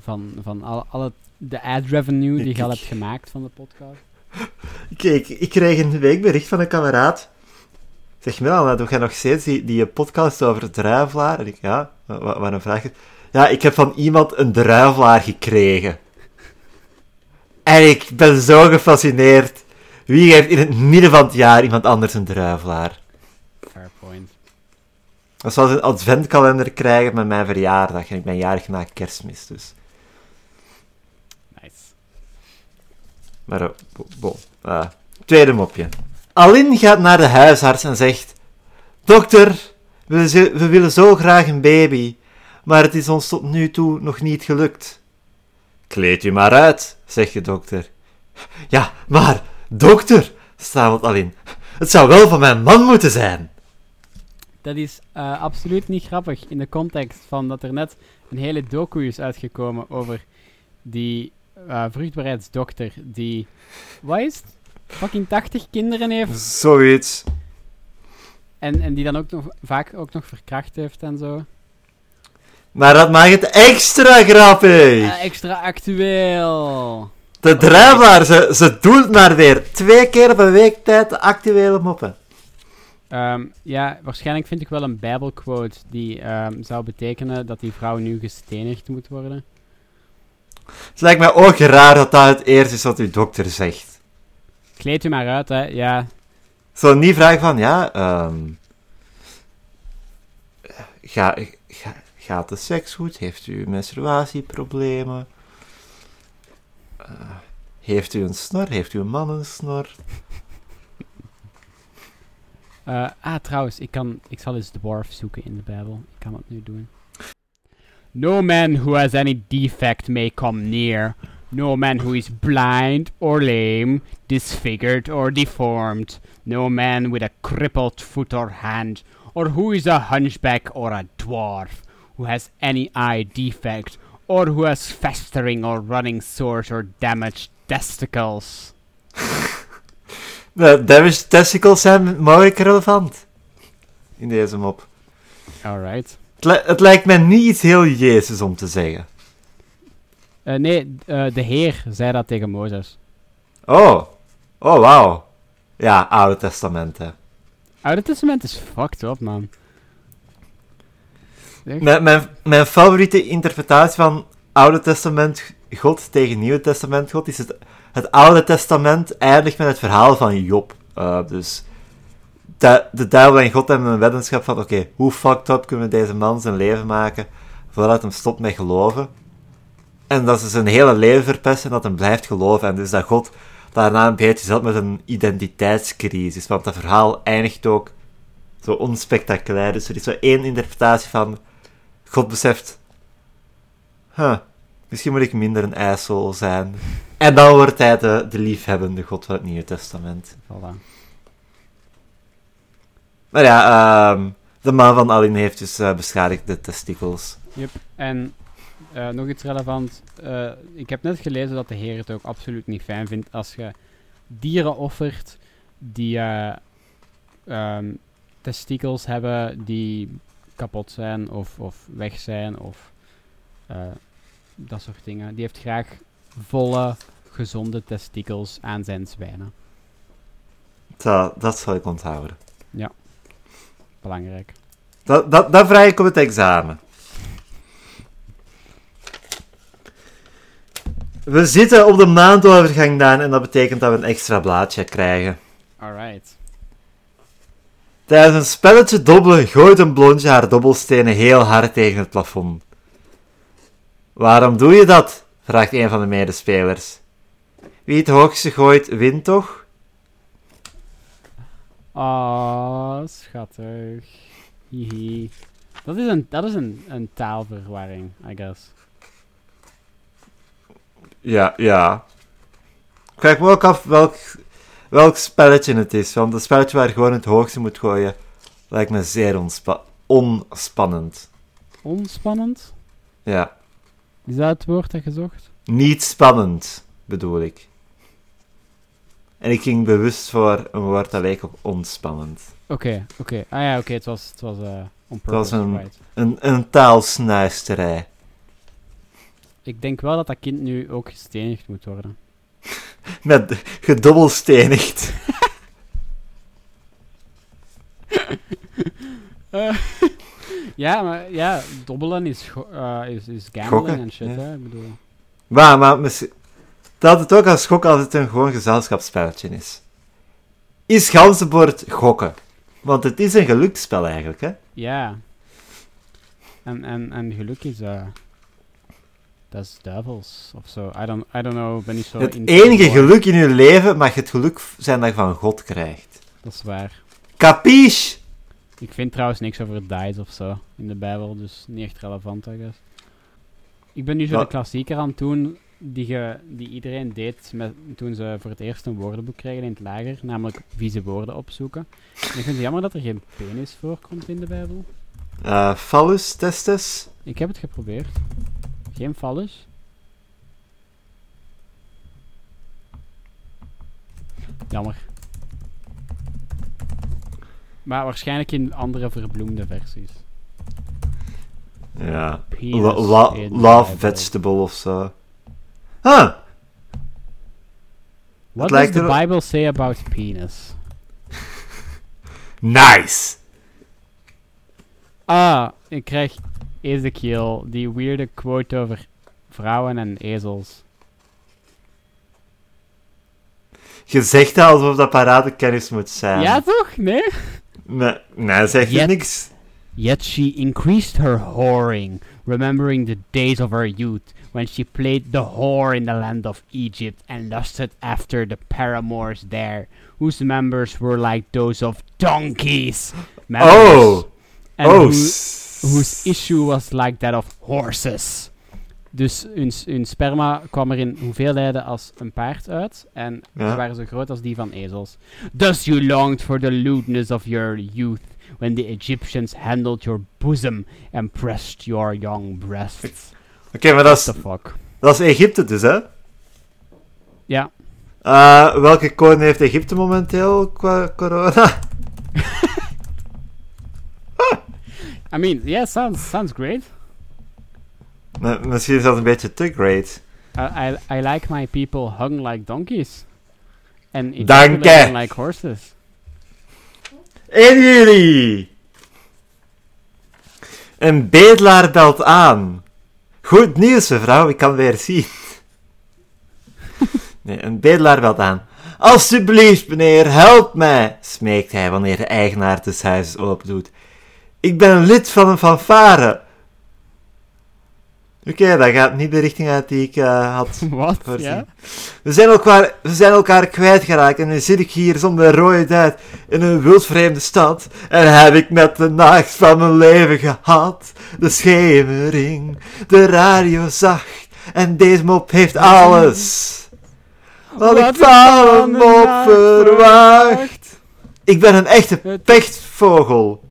Van, van al, al het, de ad revenue die je al hebt gemaakt van de podcast. (laughs)
Kijk, ik kreeg een week bericht van een kameraad. Zeg Milan, doe jij nog steeds die, die podcast over druivelaar? En ik, ja, wat, wat een vraag. Ja, ik heb van iemand een druivelaar gekregen. En ik ben zo gefascineerd. Wie geeft in het midden van het jaar iemand anders een druivelaar?
Fair point.
Dat zoals een adventkalender krijgen met mijn verjaardag. En ik ben jarig na kerstmis, dus...
Nice.
Maar, uh, bo, uh, tweede mopje. Alin gaat naar de huisarts en zegt... Dokter, we, willen zo graag een baby, maar het is ons tot nu toe nog niet gelukt. Kleed u maar uit, zegt de dokter. Ja, maar, dokter, stamelt Alin, het zou wel van mijn man moeten zijn.
Dat is uh, absoluut niet grappig in de context van dat er net een hele docu is uitgekomen over die uh, vruchtbaarheidsdokter die, wat is het? Fucking 80 kinderen heeft.
Zoiets.
En, en die dan ook nog vaak ook nog verkracht heeft en zo.
Maar dat maakt het extra grappig.
Uh, extra actueel.
De drijfbaar, ze, ze doet maar weer twee keer per week tijd de actuele moppen.
Um, ja, waarschijnlijk vind ik wel een bijbelquote die um, zou betekenen dat die vrouw nu gestenigd moet worden.
Het lijkt mij ook raar dat dat het eerste is wat uw dokter zegt.
Kleed u maar uit, hè, ja.
Zo niet vragen van, ja, um, ga, ga, gaat de seks goed? Heeft u menstruatieproblemen? Uh, heeft u een snor? Heeft u een man een snor?
Uh, ah, trouwens, ik, kan, ik zal eens dwarf zoeken in de Bijbel. Ik kan het nu doen. No man who has any defect may come near. No man who is blind or lame, disfigured or deformed. No man with a crippled foot or hand, or who is a hunchback or a dwarf, who has any eye defect, or who has festering or running sores or damaged testicles. (laughs)
De damaged testicles zijn mogelijk relevant. In deze mop.
Alright.
Het, het, lijkt mij niet iets heel Jezus om te zeggen.
Uh, nee, uh, de Heer zei dat tegen Mozes.
Oh. Oh, wauw. Ja, Oude Testament, hè.
Oude Testament is fucked up, man.
Mijn, mijn, mijn favoriete interpretatie van Oude Testament God tegen Nieuwe Testament God is het het Oude Testament eindigt met het verhaal van Job. Uh, dus de, de duivel en God hebben een weddenschap van: oké, hoe fucked up kunnen we deze man zijn leven maken voordat hem stopt met geloven? En dat ze zijn hele leven verpesten en dat hem blijft geloven. En dus dat God daarna een beetje zat met een identiteitscrisis. Want dat verhaal eindigt ook zo onspectaculair. Dus er is zo één interpretatie van: God beseft, huh, misschien moet ik minder een ijssel zijn. En dan wordt hij de, de liefhebbende God van het Nieuwe Testament.
Voilà.
Maar ja, um, de man van Aline heeft dus uh, beschadigde testikels.
Yep. En uh, nog iets relevant. Uh, ik heb net gelezen dat de Heer het ook absoluut niet fijn vindt als je dieren offert die um, testikels hebben die kapot zijn of, of weg zijn of dat soort dingen. Die heeft graag volle, gezonde testikels aan zijn zwijnen.
Dat, dat zal ik onthouden.
Ja, belangrijk.
Dat, dat, dat vraag ik op het examen. We zitten op de maandovergang, Daan, en dat betekent dat we een extra blaadje krijgen.
Alright.
Tijdens een spelletje dobbelen gooit een blondje haar dobbelstenen heel hard tegen het plafond. Waarom doe je dat? vraagt een van de medespelers. Wie het hoogste gooit, wint toch?
Ah, oh, schattig. Hihi. Dat is een, dat is een, een taalverwarring, I guess.
Ja, ja. Ik vraag me ook af welk, welk spelletje het is. Want een spelletje waar je gewoon het hoogste moet gooien, lijkt me zeer onspannend.
Onspannend?
Ja.
Is dat het woord dat je zocht?
Niet spannend, bedoel ik. En ik ging bewust voor een woord dat leek op ontspannend.
Oké, oké. Ah ja, oké, het was, het was uh,
purpose, Het was een, right. een, een taalsnuisterij.
Ik denk wel dat dat kind nu ook gestenigd moet worden. (laughs)
Met gedobbelstenigd.
uh, (laughs) ja, maar ja, dobbelen is, uh, is, is gambling en shit, ja. hè? Ik bedoel.
Maar, maar dat het ook als gok altijd een gewoon gezelschapsspelletje is. Is ganzenbord gokken? Want het is een geluksspel eigenlijk, hè?
Ja. En, en, en geluk is... Uh, dat is duivels of zo. I don't, I don't know, ben niet zo...
Het enige geluk in je leven mag het geluk zijn dat je van God krijgt.
Dat is waar.
Capiche?
Ik vind trouwens niks over dice of zo in de Bijbel, dus niet echt relevant, I guess. Ik ben nu zo de klassieker aan het doen die, ge, die iedereen deed met, toen ze voor het eerst een woordenboek kregen in het lager, namelijk vieze woorden opzoeken. En ik vind het jammer dat er geen penis voorkomt in de Bijbel.
Uh, phallus, testes?
Ik heb het geprobeerd. Geen phallus. Jammer. Maar waarschijnlijk in andere verbloemde versies.
Ja. love vegetable of zo. Huh.
What does the Bible say about penis? (laughs)
nice.
Ah, ik krijg Ezekiel, die weirde quote over vrouwen en ezels.
Je zegt dat alsof dat paradekennis moet zijn.
Ja, toch? Nee?
Nee, nee zeg je niks.
Yet she increased her whoring, remembering the days of her youth, when she played the whore in the land of Egypt and lusted after the paramours there, whose members were like those of donkeys. Members,
oh!
Oh! Who, whose issue was like that of horses. Dus hun, hun sperma kwam er in hoeveelheden als een paard uit. En ja. ze waren zo groot als die van ezels. Thus you longed for the lewdness of your youth. When the Egyptians handled your bosom and pressed your young breasts.
Oké, okay, maar dat is... Dat is Egypte dus, hè?
Ja.
Uh, welke koning heeft Egypte momenteel qua corona? (laughs)
I mean, yeah, sounds, sounds great.
misschien is dat een beetje te great.
I, I, I like my people hung like donkeys. And
Danke!
like horses.
En jullie! Een bedelaar belt aan. Goed nieuws, mevrouw, ik kan weer zien. (laughs) Nee, een bedelaar belt aan. Alsjeblieft, meneer, help mij, smeekt hij wanneer de eigenaar des huizes opendoet. Ik ben lid van een fanfare. Oké, dat gaat niet de richting uit die ik uh, had (laughs)
Wat? Ja?
We zijn, elkaar, we zijn elkaar kwijtgeraakt en nu zit ik hier zonder rode duit in een wildvreemde stad. En heb ik met de nacht van mijn leven gehad. De schemering, de radio zacht en deze mop heeft alles. Wat ik van een mop verwacht. Ik ben een echte pechtvogel.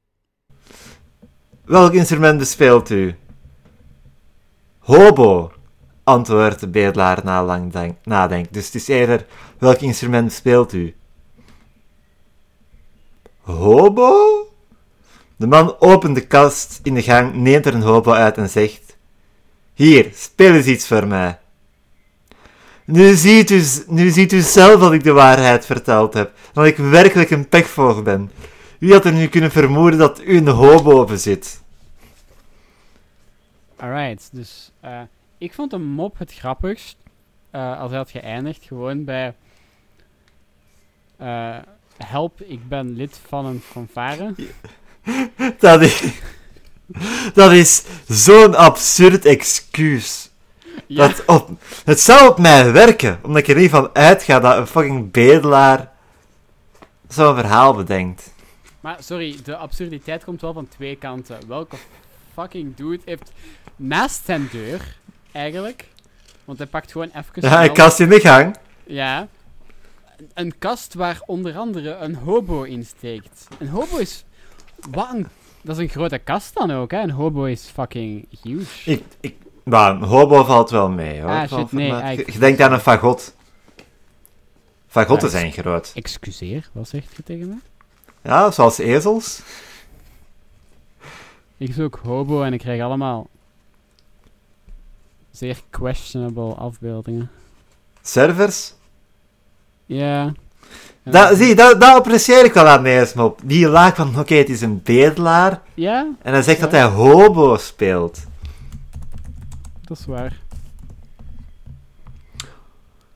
Welk instrument bespeelt u? Hobo, antwoordt de bedelaar na lang denk- nadenken. Dus het is eerder, welk instrument speelt u? Hobo? De man opent de kast in de gang, neemt er een hobo uit en zegt: Hier, speel eens iets voor mij. Nu ziet, u, nu ziet u zelf dat ik de waarheid verteld heb, dat ik werkelijk een pechvogel ben. Wie had er nu kunnen vermoeden dat u een hobo bezit?
Alright, dus eh, ik vond de mop het grappigst eh, als hij had geëindigd gewoon bij eh, help, ik ben lid van een fanfare. (laughs)
Dat is, dat is zo'n absurd excuus.
Ja,
Dat op, het zou op mij werken, omdat ik er niet van uitga dat een fucking bedelaar zo'n verhaal bedenkt.
Maar sorry, de absurditeit komt wel van twee kanten. Welke fucking dude heeft naast zijn deur, eigenlijk, want hij pakt gewoon even
Ja, een kast in de gang.
Ja. Een- kast waar onder andere een hobo in steekt. Een hobo is... Wat een... Dat is een grote kast dan ook, hè? Een hobo is fucking huge.
Ik, ik, maar een hobo valt wel mee, hoor.
Ah, shit, nee,
maar
ah,
je,
ik-
je denkt aan een fagot. Fagotten zijn groot.
Excuseer, wat zegt je tegen me?
Ja, zoals ezels.
Ik zoek hobo en ik krijg allemaal... Zeer questionable afbeeldingen.
Servers.
Ja.
Dat, zie, dat, dat apprecieer ik wel aan deze mop. Die laag van, oké, het is een bedelaar.
Ja,
En hij zegt dat hij hobo speelt.
dat is waar.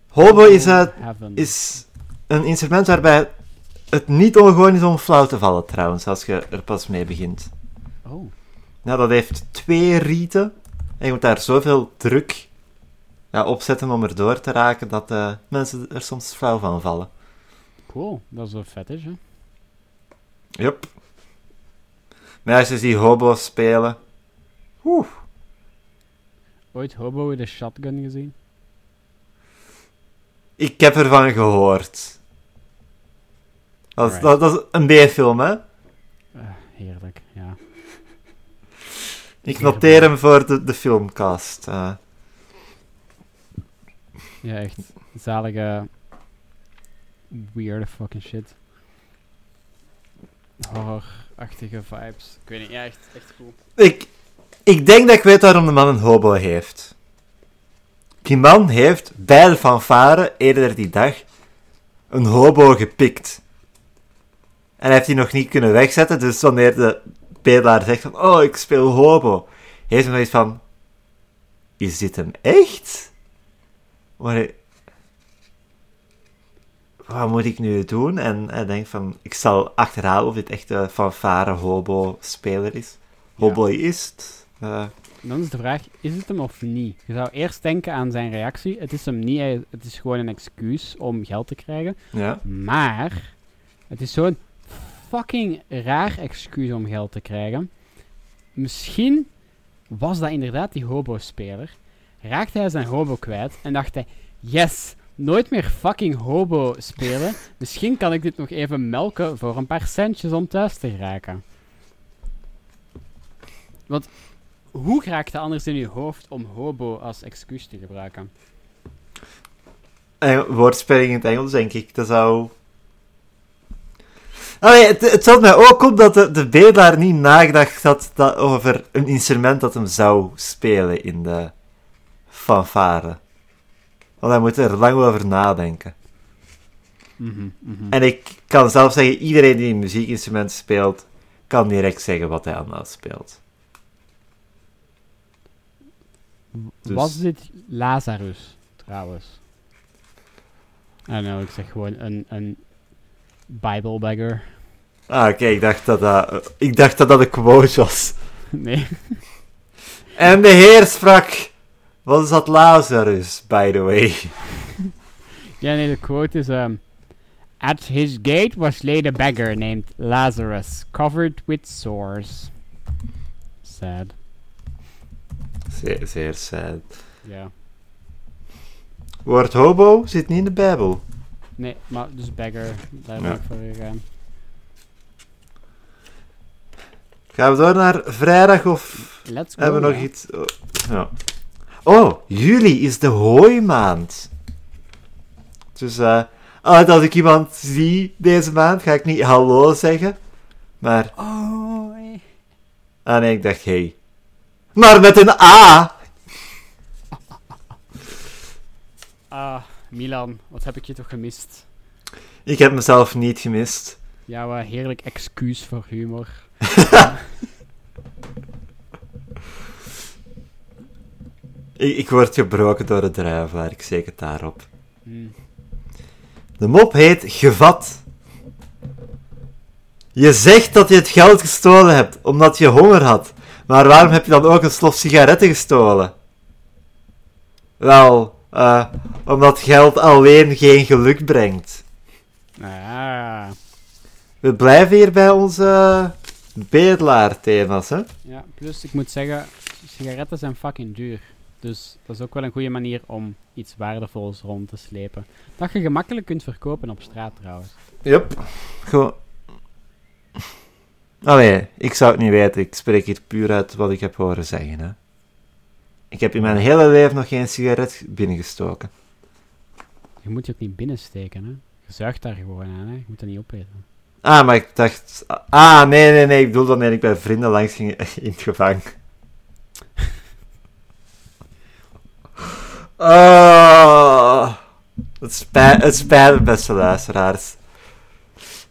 Hobo is, eh, is een instrument waarbij het niet ongewoon is om flauw te vallen, trouwens, als je er pas mee begint.
Oh,
Nou, dat heeft twee rieten. En je moet daar zoveel druk ja, op zetten om er door te raken, dat eh, mensen er soms flauw van vallen.
cool. Dat is een fetish, hè?
Yup. Meisjes die hobo spelen. Oeh.
Ooit hobo with a shotgun gezien?
Ik heb ervan gehoord. Dat is, dat, dat is een B-film, hè?
Eh, heerlijk, ja.
Ik noteer hem voor de, de filmcast. eh.
Ja, echt zalige, weird fucking shit. Horrorachtige vibes. Ik weet niet, ja, echt, echt cool.
ik, ik denk dat ik weet waarom de man een hobo heeft. Die man heeft bij de fanfare eerder die dag een hobo gepikt. En hij heeft die nog niet kunnen wegzetten, dus wanneer de bedelaar zegt van, oh, ik speel hobo, heeft hij nog iets van, is dit hem echt? Maar wat moet ik nu doen? En hij denkt van, ik zal achterhalen of dit echt een fanfare hobo-speler is. Hoboïst. Eh,
Dan is de vraag, is het hem of niet? Je zou eerst denken aan zijn reactie. Het is hem niet, het is gewoon een excuus om geld te krijgen.
ja.
Maar, het is zo'n fucking raar excuus om geld te krijgen. Misschien was dat inderdaad die hobo-speler. Raakte hij zijn hobo kwijt en dacht hij, yes, nooit meer fucking hobo spelen. (laughs) Misschien kan ik dit nog even melken voor een paar centjes om thuis te geraken. Want hoe raakt het anders in je hoofd om hobo als excuus te gebruiken?
En woordspeling in het Engels, denk ik. Dat zou... Allee, het, het valt mij ook op dat de, de bedelaar niet nagedacht had dat, over een instrument dat hem zou spelen in de fanfare. Want hij moet er lang over nadenken.
Mhm, mhm.
En ik kan zelf zeggen, iedereen die een muziekinstrument speelt, kan direct zeggen wat hij allemaal speelt. dus-
Was dit Lazarus, trouwens? I know, ik zeg gewoon een, een Bible beggar.
Ah, oké, ik dacht dat dat... Ik dacht dat dat een quote was. (laughs)
Nee.
En de heer sprak... Wat is dat Lazarus, by the way? (laughs)
Ja, nee, de quote is... Um, At his gate was laid a beggar named Lazarus, covered with sores. Sad.
Zeer, zeer sad.
Ja.
Woord hobo zit niet in de Bijbel.
Nee, maar dus beggar, daar ben ik voor gegaan.
Gaan we door naar vrijdag of
Let's go.
hebben we nog
ja.
iets? Oh, ja. oh, juli is de hooimaand. Dus eh, altijd als ik iemand zie deze maand, ga ik niet hallo zeggen. Maar,
Oh,
ah nee, ik dacht hey. Maar met een A!
Ah, Milan, wat heb ik je toch gemist?
Ik heb mezelf niet gemist.
Jouw eh, heerlijk excuus voor humor. (laughs)
Ik, ik word gebroken door de druivelaar, ik zeker het daarop.
Hm.
De mop heet Gevat. Je zegt dat je het geld gestolen hebt omdat je honger had. Maar waarom heb je dan ook een slof sigaretten gestolen? Wel, eh, omdat geld alleen geen geluk brengt.
Ah,
We blijven hier bij onze bedelaar-thema's, hè?
ja, plus ik moet zeggen, sigaretten zijn fucking duur. Dus dat is ook wel een goede manier om iets waardevols rond te slepen. Dat je gemakkelijk kunt verkopen op straat trouwens.
Yep. Gewoon... Allee, ik zou het niet weten. Ik spreek hier puur uit wat ik heb horen zeggen, hè. Ik heb in mijn hele leven nog geen sigaret binnengestoken.
Je moet je ook niet binnensteken, hè. Je zuigt daar gewoon aan, hè. Je moet dat niet opeten.
Ah, maar ik dacht... Ah, nee, nee, nee. Ik bedoel wanneer ik bij vrienden langs ging (laughs) in het gevangen. Oh, (laughs) het, spijt, het spijt me, beste luisteraars.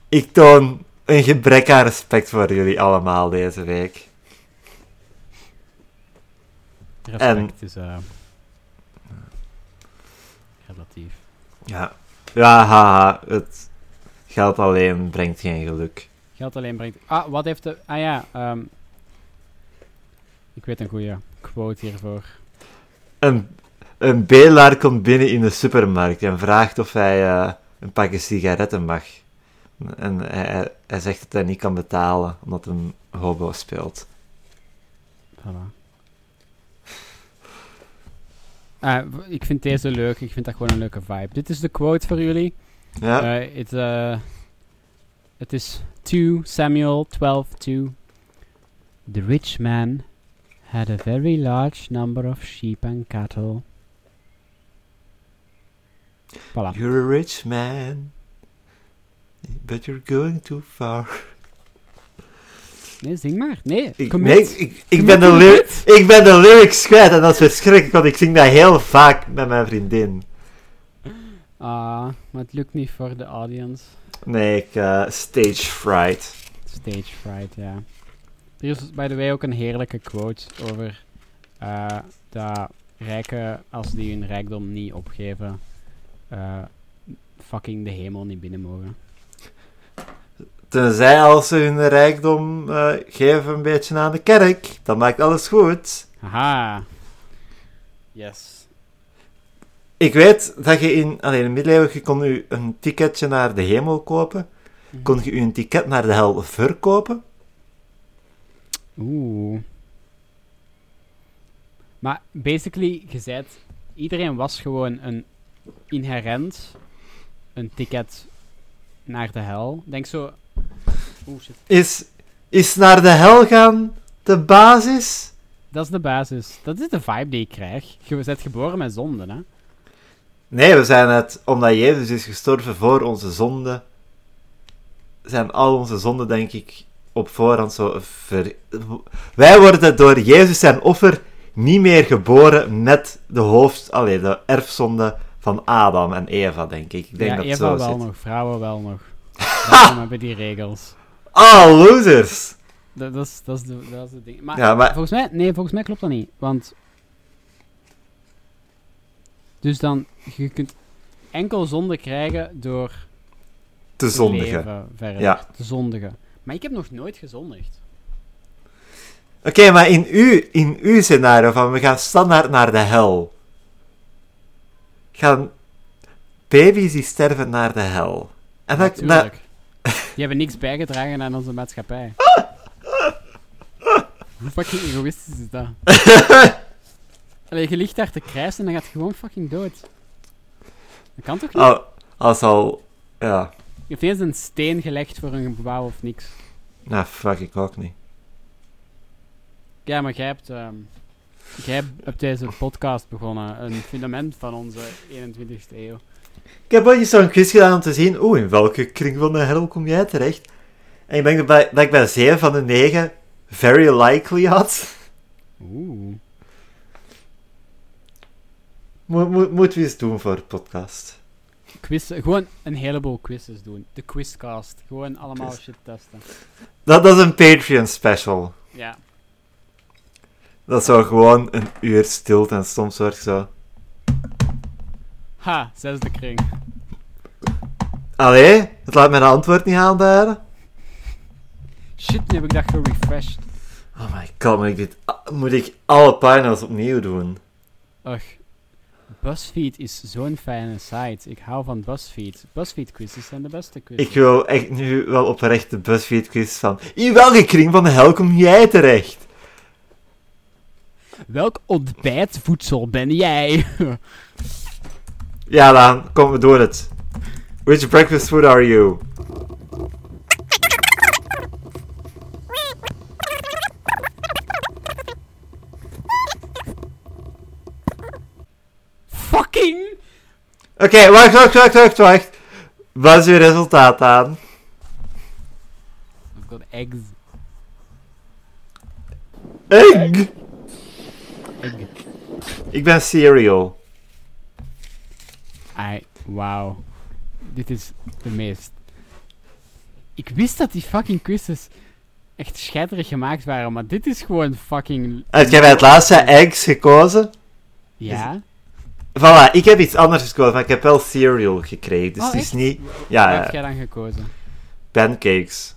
Ik toon een gebrek aan respect voor jullie allemaal deze week.
Respect
En-
is eh
Ja. Ja, haha. Het geld alleen brengt geen geluk.
Geld alleen brengt... Ah, wat heeft de... Ah ja, ehm ik weet een goede quote hiervoor.
Een, een bedelaar komt binnen in de supermarkt en vraagt of hij eh, een pakje sigaretten mag. En hij, hij- hij zegt dat hij niet kan betalen, omdat hij een hobo speelt.
Voilà. W- ik vind deze leuk. Ik vind dat gewoon een leuke vibe. Dit is de quote voor jullie.
Ja?
Eh, Het eh, het is 2 Samuel 12 2. The rich man had a very large number of sheep and cattle. Voilà.
You're a rich man, but you're going too far. (laughs)
Nee, zing maar. Nee,
Ik, nee, ik, ben de
to
lyri-
it.
ik ben de lyrics kwijt en dat is verschrikkelijk, want ik zing dat heel vaak met mijn vriendin.
Ah, maar het lukt niet voor de audience.
Nee, ik eh, stage fright.
Stage fright, ja. Er is by the way ook een heerlijke quote over eh, dat rijken, als die hun rijkdom niet opgeven, eh, fucking de hemel niet binnen mogen.
Tenzij als ze hun rijkdom eh, geven een beetje aan de kerk, dan maakt alles goed.
Haha. Yes.
Ik weet dat je in, alleen in de middeleeuwen, je kon u een ticketje naar de hemel kopen. Kon je u een ticket naar de hel verkopen?
Oeh. Maar basically, je zei het, iedereen was gewoon een inherent een ticket naar de hel. Denk zo. Shit.
Is, is naar de hel gaan de basis?
Dat is de basis. Dat is de vibe die ik krijg. Je bent geboren met zonden, hè?
Nee, we zijn het, omdat Jezus is gestorven voor onze zonden, zijn al onze zonden, denk ik, op voorhand zo ver... Wij worden door Jezus zijn offer niet meer geboren met de hoofd, allee, de erfzonde van Adam en Eva, denk ik. Ik denk
ja,
dat het
Eva
zo
wel
zit.
nog, vrouwen wel nog. (laughs) Daarom hebben die regels.
Ah, losers!
Dat, dat, is, dat, is de, dat is het ding. Maar,
Ja, maar-
volgens mij, nee, volgens mij klopt dat niet. Want. Dus dan, je kunt enkel zonde krijgen door
Te zondigen.
verder.
Ja.
Te zondigen. Maar ik heb nog nooit gezondigd.
Oké, maar in uw, in uw scenario van we gaan standaard naar de hel. Gaan baby's die sterven naar de hel. En dat, dat,
Natuurlijk. Die hebben niks bijgedragen aan onze maatschappij. Hoe fucking egoïstisch is dat? (laughs) Allee, je ligt daar te krijsen en dan gaat je gewoon fucking dood. Dat kan toch niet?
al, als al, ja,
Je hebt eens een steen gelegd voor een gebouw of niks.
nou fuck, ik ook niet.
Ja, maar jij hebt, ehm, jij hebt deze podcast begonnen. Een fundament van onze 21ste eeuw.
Ik heb ooit eens zo'n quiz gedaan om te zien, oeh, in welke kring van de hel kom jij terecht? En ik denk dat, bij, dat ik bij 7 van de 9 very likely had.
Oeh.
Mo mo moeten we eens doen voor het podcast.
Quiz, gewoon een heleboel quizzes doen. De quizcast. Gewoon allemaal
Quiz.
shit testen.
Dat, dat is een Patreon special.
Ja.
Dat is zo gewoon een uur stilte en soms word ik zo...
Ha, zesde kring.
Allee, het laat mijn antwoord niet aanduiden.
Shit, nu heb ik dat gerefreshed.
Oh my god, moet ik, dit, moet ik alle pagina's opnieuw doen?
Ugh. BuzzFeed is zo'n fijne site. Ik hou van BuzzFeed. BuzzFeed quizzes zijn de beste quizzes.
Ik wil echt nu wel oprecht de BuzzFeed quiz van... In welke kring van de hel kom jij terecht?
Welk ontbijtvoedsel ben jij? (laughs)
Ja, Laan, kom, we doen het. Which breakfast food are you?
Fucking!
Oké, wacht, wacht, wacht, wacht, wacht. Wat is uw resultaat aan?
I've got eggs.
Egg!
Egg.
Ik ben cereal.
Wauw. Dit is de meest. Ik wist dat die fucking quizzes echt scheiterig gemaakt waren, maar dit is gewoon fucking.
Heb jij bij het laatste eggs gekozen?
Ja?
Voilà, ik heb iets anders gekozen, maar ik heb wel cereal gekregen. Dus
Oh,
het is niet...
Wat
Ja,
heb
ja,
jij dan gekozen?
pancakes.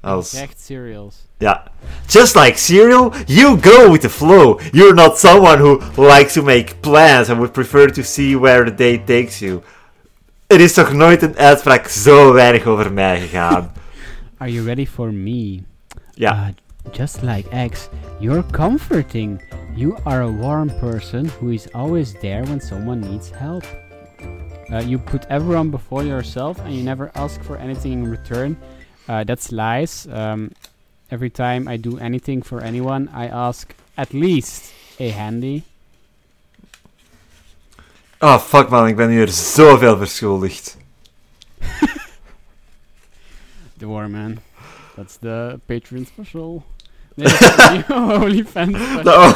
Als...
krijgt cereals.
Ja. Just like cereal, you go with the flow. You're not someone who likes to make plans and would prefer to see where the day takes you. Er is toch nooit een uitspraak zo weinig over mij gegaan. (laughs)
Are you ready for me?
Ja.
Uh, just like eggs, you're comforting. You are a warm person who is always there when someone needs help. Uh, you put everyone before yourself and you never ask for anything in return. Uh, that's lies. Um, every time I do anything for anyone, I ask at least a handy.
Oh, fuck man, ik ben hier zoveel verschuldigd. (laughs)
The War Man. That's the Patreon special. Nee. (laughs) OnlyFans special.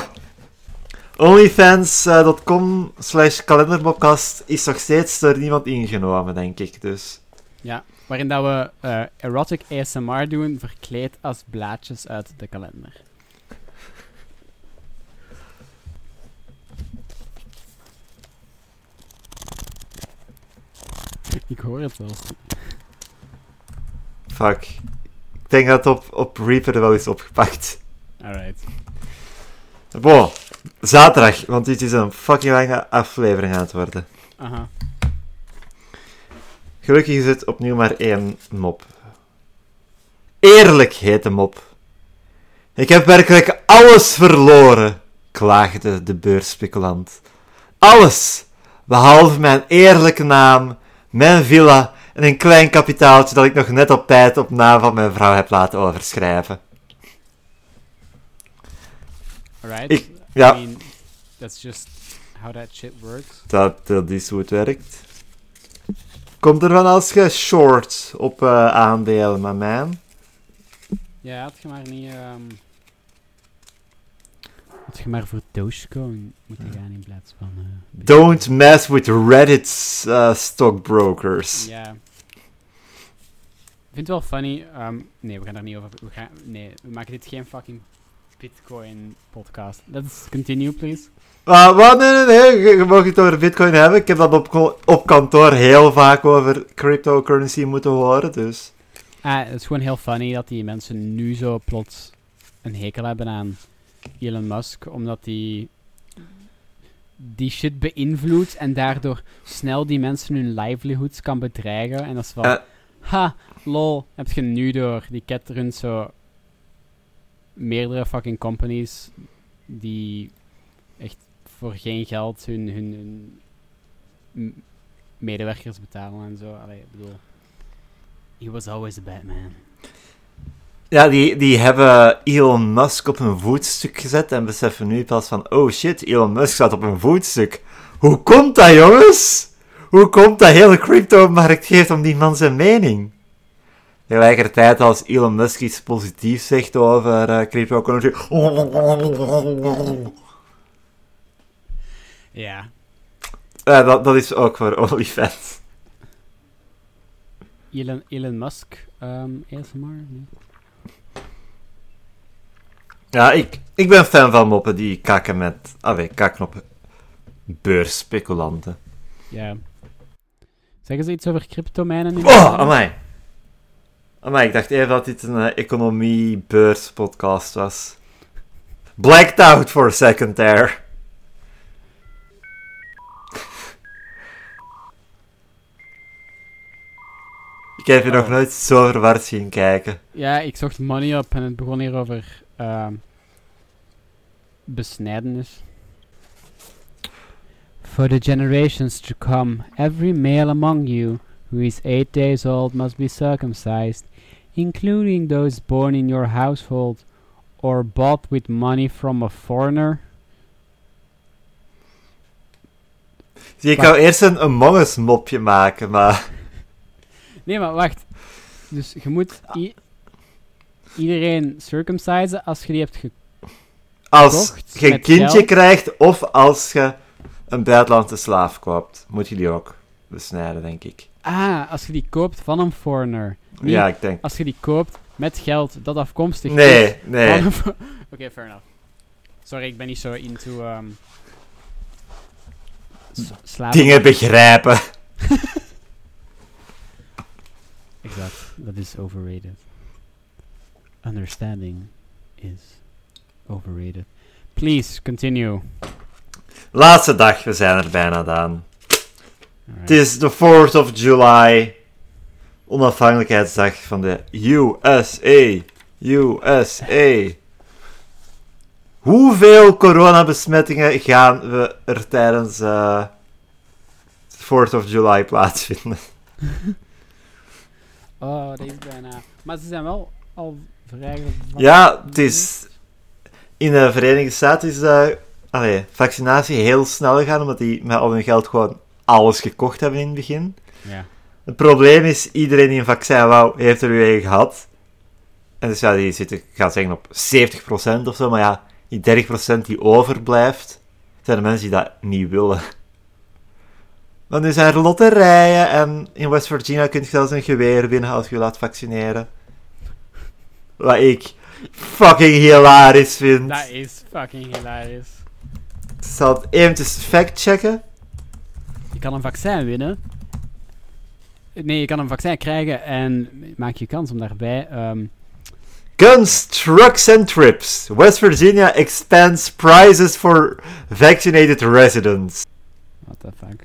Onlyfans.com slash kalenderpodcast is nog steeds door niemand ingenomen, denk ik. Dus
Ja, waarin dat we eh, erotic ASMR doen, verkleed als blaadjes uit de kalender. Ik hoor het wel.
fuck. Ik denk dat het op, op Reaper wel is opgepakt.
Alright.
Bon, zaterdag, want dit is een fucking lange aflevering aan het worden.
Aha.
Gelukkig is het opnieuw maar één mop. Eerlijk heet de mop. Ik heb werkelijk alles verloren, klaagde de beursspeculant. Alles, behalve mijn eerlijke naam, mijn villa en een klein kapitaaltje dat ik nog net op tijd op naam van mijn vrouw heb laten overschrijven.
Alright.
Ik- ja.
I mean, that's just how that shit works.
Dat, dat is hoe het werkt. Komt ervan als je short op eh, aandelen, man.
Ja, had je maar niet... ehm had je maar voor Dogecoin moeten gaan in plaats van... eh.
Don't mess with Reddit's uh, stockbrokers.
Ja. Ik vind het wel funny. ehm, nee, we gaan daar niet over. We gaan, nee, we maken dit geen fucking Bitcoin podcast. Let's continue, please.
Ah, wat? Nee, nee, nee. Je, je mag het over bitcoin hebben. Ik heb dat op, op kantoor heel vaak over cryptocurrency moeten horen, dus...
Ah, het is gewoon heel funny dat die mensen nu zo plots een hekel hebben aan Elon Musk, omdat die die shit beïnvloedt en daardoor snel die mensen hun livelihoods kan bedreigen. En dat is van,
Eh.
ha, lol, heb je nu door. Die cat runt zo meerdere fucking companies die voor geen geld hun, hun, hun medewerkers betalen en zo. Allee, ik bedoel, he was always a bad man.
Ja, die, die hebben Elon Musk op een voetstuk gezet en beseffen nu pas van, oh shit, Elon Musk staat op een voetstuk. Hoe komt dat, jongens? Hoe komt dat hele crypto-markt geeft om die man zijn mening? Tegelijkertijd als Elon Musk iets positiefs zegt over eh cryptocurrency.
Ja.
Eh, dat, dat is ook voor (laughs) OnlyFans.
Elon, Elon Musk, ehm ASMR? Nee.
Ja, ik, ik ben fan van moppen die kakken met... Ah nee, kakken op beursspeculanten.
Ja. Zeggen ze iets over cryptomijnen? in-
Oh, amai. Amai, ik dacht even dat dit een eh, economie-beurs-podcast was. Blacked out for a second there. Ik heb je nog
Oh.
nooit zo verward zien kijken.
Ja, ik zocht money op en het begon hier over ehm besnijdenis. For the generations to come, every male among you who is eight days old must be circumcised, including those born in your household or bought with money from a foreigner.
Zie, ik wou eerst een Among Us mopje maken, maar...
Nee, maar wacht. Dus je moet i- iedereen circumcisen als je die hebt ge...
Als je een kindje
geld.
krijgt of als je een buitenlandse slaaf koopt, moet je die ook besnijden, denk ik.
Ah, als je die koopt van een foreigner.
Ja, ik denk.
als je die koopt met geld dat afkomstig is.
Nee, nee. (laughs)
Oké, fair enough. Sorry, ik ben niet zo into s- slaven.
Dingen begrijpen. (laughs)
Exact, dat is overrated. Understanding is overrated. Please, continue.
Laatste dag, we zijn er bijna aan.
Alright.
Het is de 4th of July. Onafhankelijkheidsdag van de USA. USA. Hoeveel coronabesmettingen gaan we er tijdens eh 4th of July plaatsvinden? (laughs)
Oh, is bijna. Maar ze zijn wel al vrij.
Ja, het is... In de Verenigde Staten is allee, vaccinatie heel snel gegaan, omdat die met al hun geld gewoon alles gekocht hebben in het begin.
Ja.
Het probleem is, iedereen die een vaccin wou, heeft er weer een gehad. En dus ja, die zitten, ik ga zeggen, op 70% of zo, maar ja, die 30% die overblijft, zijn de mensen die dat niet willen. Want nu zijn er lotterijen en in West Virginia kun je zelfs een geweer winnen als je je laat vaccineren. Wat ik fucking hilarisch vind.
Dat is fucking hilarisch.
Ik zal het eventjes factchecken.
Je kan een vaccin winnen. Nee, je kan een vaccin krijgen en maak je kans om daarbij. ehm,
Guns, trucks and trips. West Virginia expands prizes for vaccinated residents.
what the fuck?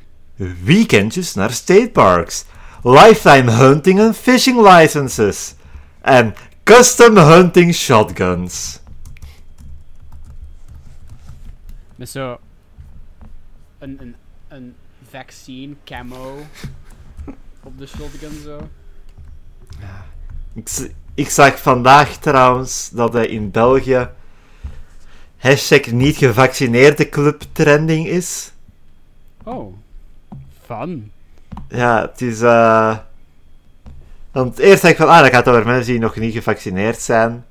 Weekendjes naar state parks. Lifetime hunting and fishing licenses. En custom hunting shotguns.
Met zo. Een, een, een vaccine camo. (laughs) op de shotgun zo.
Ik, z- ik zag vandaag trouwens dat hij in België hashtag niet gevaccineerde club trending is.
Oh. Fun.
Ja, het is. eh Want eerst dacht ik van, ah, dat gaat over mensen die nog niet gevaccineerd zijn.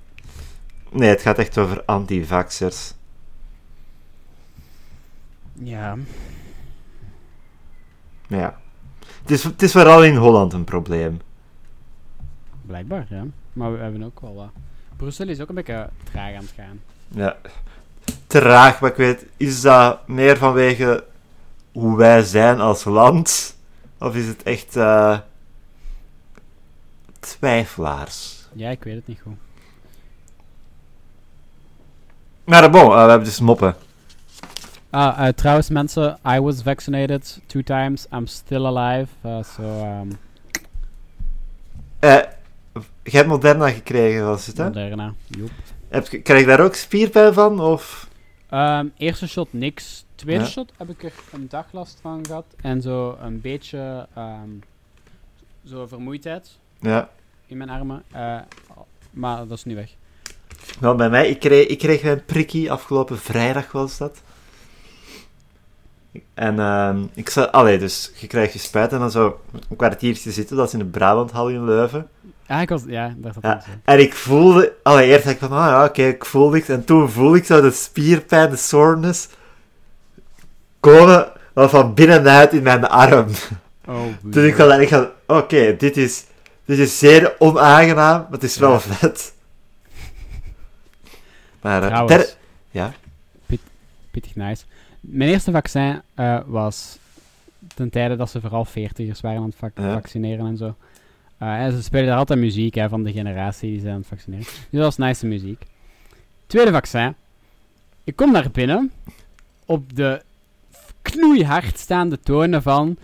Nee, het gaat echt over antivaxers.
Ja.
Ja. Het is, het is vooral in Holland een probleem.
Blijkbaar, ja. Maar we hebben ook wel wat. Brussel is ook een beetje traag aan het gaan.
Ja. traag, maar ik weet, is dat meer vanwege hoe wij zijn als land? Of is het echt uh, twijfelaars?
Ja, ik weet het niet goed.
Maar bon, uh, we hebben dus moppen.
Ah, uh, trouwens mensen, I was vaccinated two times. I'm still alive. So, um...
je hebt Moderna gekregen, was het hè?
Moderna, joep.
Heb, krijg je daar ook spierpijn van? Of?
Um, eerste shot niks. Tweede ja. shot heb ik er een dag last van gehad. En zo een beetje um, zo vermoeidheid
ja.
in mijn armen. Uh, maar dat is nu weg.
Nou, bij mij, ik kreeg, ik kreeg een prikkie afgelopen vrijdag was dat. En uh, ik zei, allee, dus je krijgt je spuit en dan zo een kwartiertje zitten, dat is in de Brabanthal in Leuven.
Ja, ik was, ja, dat
ja. En ik voelde, allee, eerst dacht ik van, ah ja, oké, okay, ik voel niks. En toen voelde ik zo de spierpijn, de soreness, komen van binnenuit in mijn arm.
Oh, (laughs)
dus ik echt oké, okay, dit, is, dit is zeer onaangenaam, maar het is wel ja. vet. (laughs) Maar, uh, ter... ja?
Pit, pittig nice. Mijn eerste vaccin uh, was ten tijde dat ze vooral veertigers waren aan het vac ja. vaccineren en zo. Uh, en ze spelen daar altijd muziek hè, van de generatie die zijn aan het vaccineren. Dus dat was nice muziek. Tweede vaccin. Ik kom naar binnen op de knoeihard staande tonen van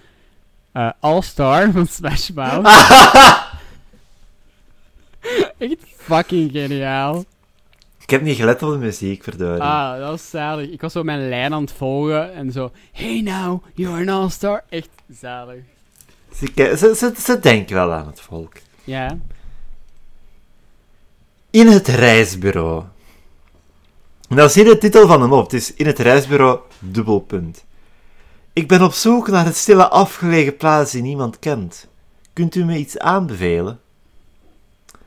uh, All Star van Smash Mouth. (laughs) Echt fucking geniaal.
Ik heb niet gelet op de muziek, verdorie.
Ah, dat was zalig. Ik was zo mijn lijn aan het volgen en zo... Hey now, you're an all-star. Echt zalig.
Ze, ze, ze, ze denken wel aan het volk.
Ja.
In het reisbureau. Nou, zie je de titel van hem op. Het is In het reisbureau, dubbelpunt. Ik ben op zoek naar het stille afgelegen plaats die niemand kent. Kunt u me iets aanbevelen?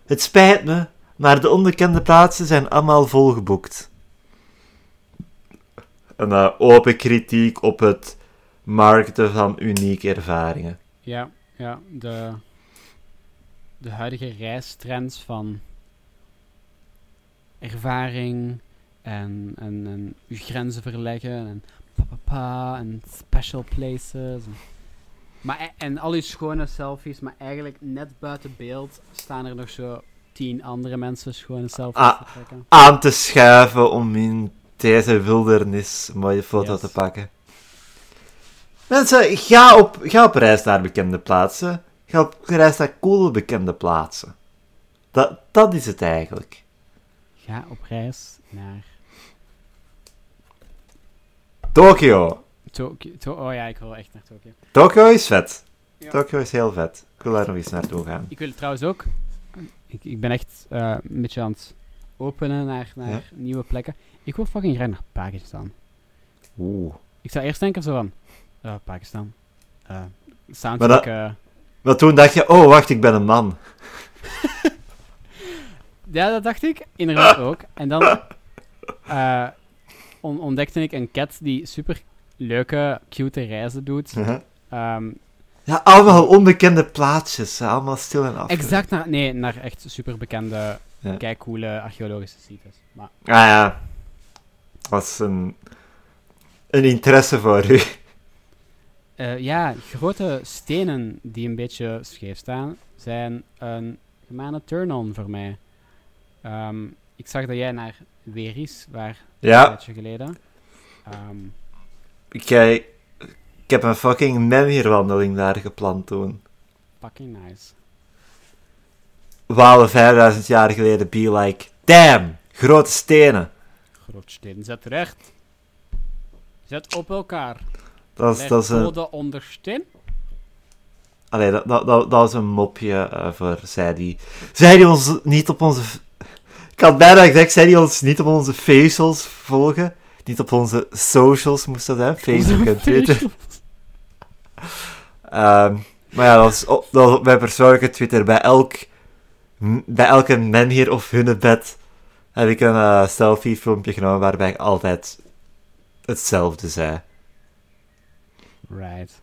Het spijt me, maar de onbekende plaatsen zijn allemaal volgeboekt. Een uh, open kritiek op het markten van unieke ervaringen.
Ja, ja de, de huidige reistrends van ervaring en, en, en uw grenzen verleggen en papa en special places. En, maar, e- en al die schone selfies, maar eigenlijk net buiten beeld staan er nog zo tien andere mensen schone selfies
ah,
te trekken.
Aan te schuiven om in deze wildernis een mooie foto yes. te pakken. Mensen, ga op, ga op reis naar bekende plaatsen. Ga op reis naar coole bekende plaatsen. Dat, dat is het eigenlijk.
Ga op reis naar...
Tokio.
Tokio. To oh ja, ik wil echt naar Tokio.
Tokio is vet. Ja. Tokio is heel vet. Ik wil daar nog eens naartoe gaan.
Ik wil trouwens ook... Ik, ik ben echt uh, een beetje aan het openen naar, naar ja? nieuwe plekken. Ik wil fucking graag naar Pakistan.
Oeh.
Ik zou eerst denken zo van... Uh, Pakistan. Uh, soundtrack...
Maar, dat, maar toen dacht je, oh wacht, ik ben een man. (laughs)
ja, dat dacht ik inderdaad (laughs) ook. En dan uh, on ontdekte ik een cat die super leuke, cute reizen doet.
Uh
-huh. um,
ja, allemaal onbekende plaatsjes. Allemaal stil en af.
Exact, naar, nee, naar echt super bekende, ja. kijkcoole archeologische sites. Maar...
Ah ja. Was een, een interesse voor u.
Uh, (laughs) ja, grote stenen die een beetje scheef staan, zijn een gemene turn-on voor mij. Um, ik zag dat jij naar Weris, waar
ja.
een tijdje geleden. Um,
ik, ik heb een fucking menhierwandeling daar gepland toen.
Fucking nice.
Walen 5000 jaar geleden be like, damn, grote stenen.
Grote stenen, zet recht. Zet op elkaar.
Dat is, dat is een...
ondersteen.
Allee, dat, dat, dat, dat was een mopje uh, voor zij die... Zij die ons niet op onze... Ik had bijna gezegd, zij die ons niet op onze facials volgen. Niet op onze socials moesten zijn. Facebook en Twitter. um, (laughs) maar ja, dat was, op, dat was op mijn persoonlijke Twitter. Bij, elk, bij elke men hier of hunnebed heb ik een uh, selfie-filmpje genomen waarbij ik altijd hetzelfde zei.
Right.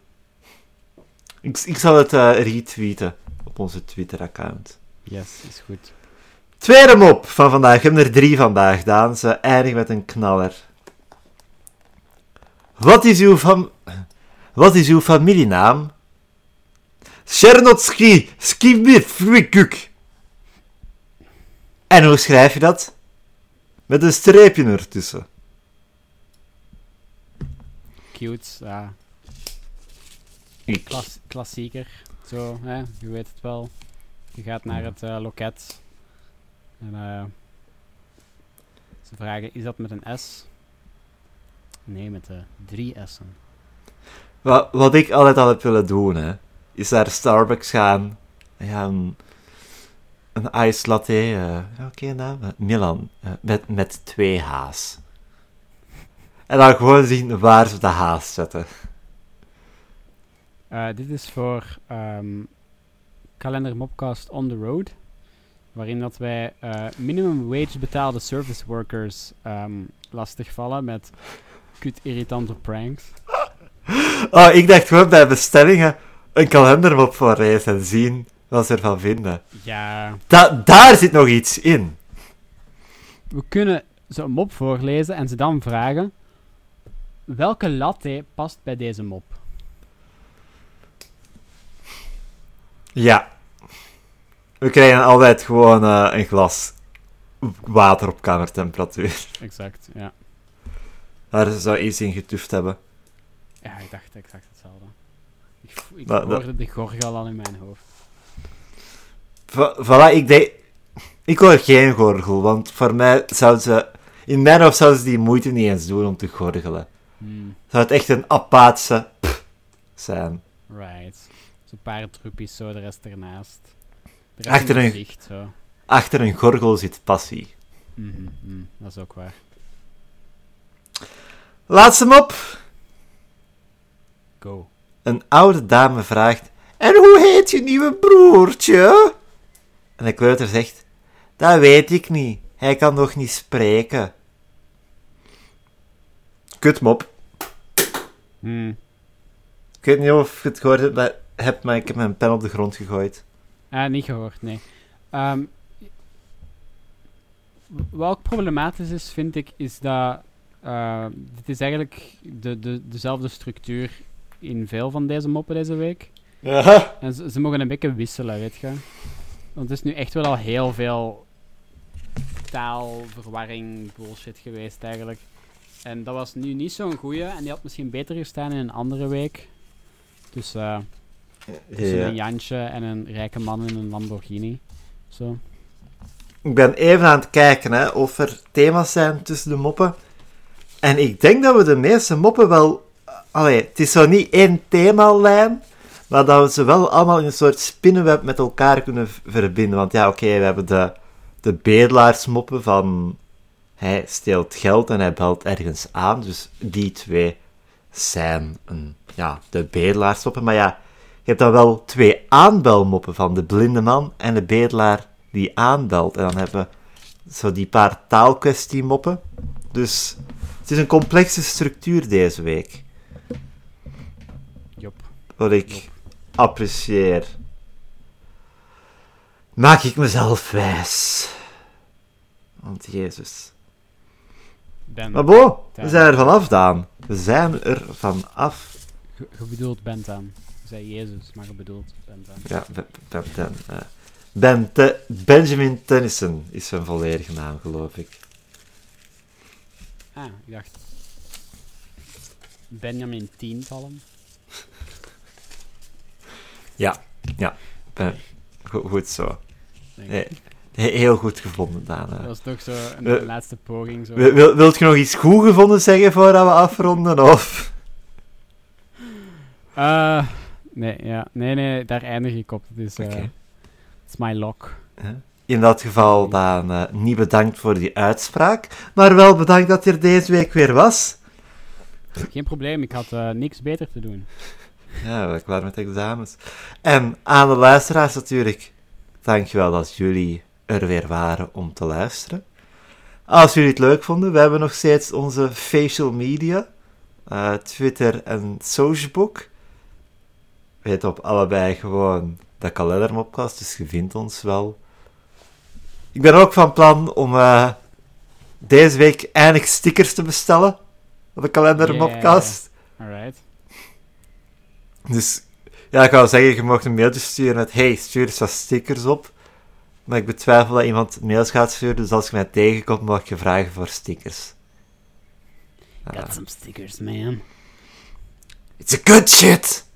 Ik, ik zal het uh, retweeten op onze Twitter-account.
Yes, is goed.
Tweede mop van vandaag. Ik heb er drie vandaag, Daan. Ze eindigen met een knaller. Wat is uw, fam Wat is uw familienaam? Chernotski Skibifwikuk. En hoe schrijf je dat? Met een streepje ertussen.
Cute, ja. Klassieker. Zo, hè, je weet het wel. Je gaat naar het eh, loket. En eh ze vragen, is dat met een S? Nee, met de drie S'en.
Wat, wat ik altijd al heb willen doen, hè, is naar Starbucks gaan en gaan een ice latte, eh, oké naam, eh, Milan, eh, met, met twee H's. En dan gewoon zien waar ze de H's zetten.
Eh, dit is voor kalender Mopcast on the road. Waarin dat wij eh, minimum wage betaalde service workers ehm lastigvallen met kut irritante pranks.
Oh, ik dacht gewoon bij bestellingen een kalendermop voor reizen en zien wat ze ervan vinden.
Ja,
Da daar zit nog iets in.
we kunnen ze een mop voorlezen en ze dan vragen welke latte past bij deze mop.
Ja. We krijgen altijd gewoon eh, een glas water op kamertemperatuur. (laughs)
Exact, ja.
Daar zou iets in getuft hebben.
Ja, ik dacht exact hetzelfde. Ik, ik
Maar dat-
hoorde de gorgel al in mijn hoofd.
Voilà, ik denk... Ik hoor geen gorgel, want voor mij zouden ze... In mijn hoofd zouden ze die moeite niet eens doen om te gorgelen.
Hmm,
Zou het echt een apaatse zijn.
right. Zo'n paar truppjes zo, de rest ernaast.
Achter een-
zo.
Achter een gorgel zit passie.
Mhm, mhm, dat is ook waar.
Laatste mop.
Go.
Een oude dame vraagt... En hoe heet je nieuwe broertje? En de kleuter zegt... Dat weet ik niet. Hij kan nog niet spreken. Kutmop.
Hmm.
Ik weet niet of je het gehoord hebt, maar, hebt, maar ik heb mijn pen op de grond gegooid.
Ah, niet gehoord, nee. Ehm, wat problematisch is, vind ik, is dat uh, dit is eigenlijk de, de, dezelfde structuur in veel van deze moppen deze week.
Ja.
En ze, ze mogen een beetje wisselen, weet je. Want het is nu echt wel al heel veel taalverwarring, bullshit geweest eigenlijk. En dat was nu niet zo'n goeie en die had misschien beter gestaan in een andere week. Dus eh tussen een
Ja.
Jantje en een rijke man in een Lamborghini. Zo.
Ik ben even aan het kijken hè, of er thema's zijn tussen de moppen. En ik denk dat we de meeste moppen wel... Allee, het is zo niet één themalijn, maar dat we ze wel allemaal in een soort spinnenweb met elkaar kunnen verbinden. Want ja, oké, we hebben de, de bedelaarsmoppen van... Hij steelt geld en hij belt ergens aan. Dus die twee zijn een, ja, de bedelaarsmoppen. Maar ja, hebt dan wel twee aanbelmoppen van de blinde man en de bedelaar die aanbelt. En dan hebben we zo die paar taalkwestiemoppen. Dus het is een complexe structuur deze week.
Jop.
Wat ik apprecieer. Maak ik mezelf wijs. Want Jezus.
Ben.
Maar bon, we zijn er vanaf, Daan. We zijn er vanaf.
Je, je bedoelt bent aan. Je zei Jezus, maar bedoelt aan.
Ja, Ben, ben, ben, eh, ben Te- Benjamin Tennyson is zijn volledige naam, geloof ik.
Ah, ik dacht. Benjamin Tientallen.
Ben, go- goed zo. heel goed gevonden, Daan. eh.
Dat was toch zo een
Eh,
laatste poging. Zo.
Wil, wil, wilt je nog iets goed gevonden zeggen voordat we afronden? Of?
Eh, nee, ja. nee, nee, daar eindig ik op. Het is, eh is my lock.
In dat geval dan eh, niet bedankt voor die uitspraak, maar wel bedankt dat je er deze week weer was.
Geen probleem, ik had eh, niks beter te doen.
Ja, klaar met examens. En aan de luisteraars natuurlijk, dankjewel dat jullie er weer waren om te luisteren. Als jullie het leuk vonden, we hebben nog steeds onze facial media, Twitter en Socialbook. Weet op allebei gewoon de kalendermopcast, dus je vindt ons wel. Ik ben ook van plan om eh, deze week eindelijk stickers te bestellen op de kalendermopcast.
Alright.
Dus ja, ik wou zeggen, je mag een mailtje sturen met hey, stuur eens wat stickers op. Maar ik betwijfel dat iemand mails gaat sturen, dus als je mij tegenkomt, mag je vragen voor stickers.
Got some stickers, man.
It's a good shit!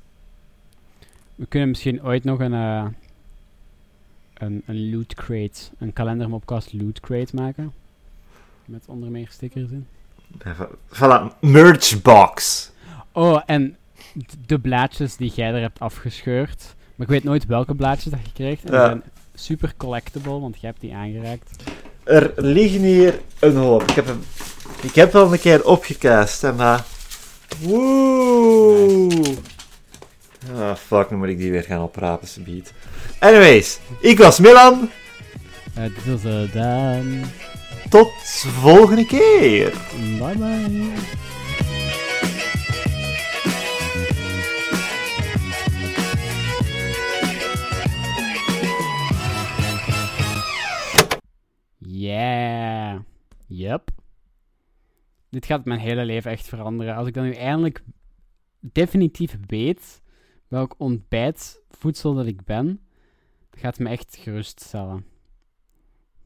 We kunnen misschien ooit nog een, uh, een, een loot crate, een kalendermopcast loot crate maken. Met onder meer stickers in.
Voilà, merchbox.
Oh, en de blaadjes die jij er hebt afgescheurd. Maar ik weet nooit welke blaadjes dat je krijgt. En ja. zijn super collectible, want jij hebt die aangeraakt.
Er liggen hier een hoop. Ik heb, hem, ik heb wel een keer opgekast, maar... Woe! Ah, fuck, nu moet ik die weer gaan oprapen, subiet. Anyways, ik was Milan.
Uh, dit was uh, Dan.
Tot volgende keer.
Bye bye. Yeah. Yep. Dit gaat mijn hele leven echt veranderen. Als ik dan nu eindelijk definitief weet welk ontbijtvoedsel dat ik ben, gaat me echt geruststellen.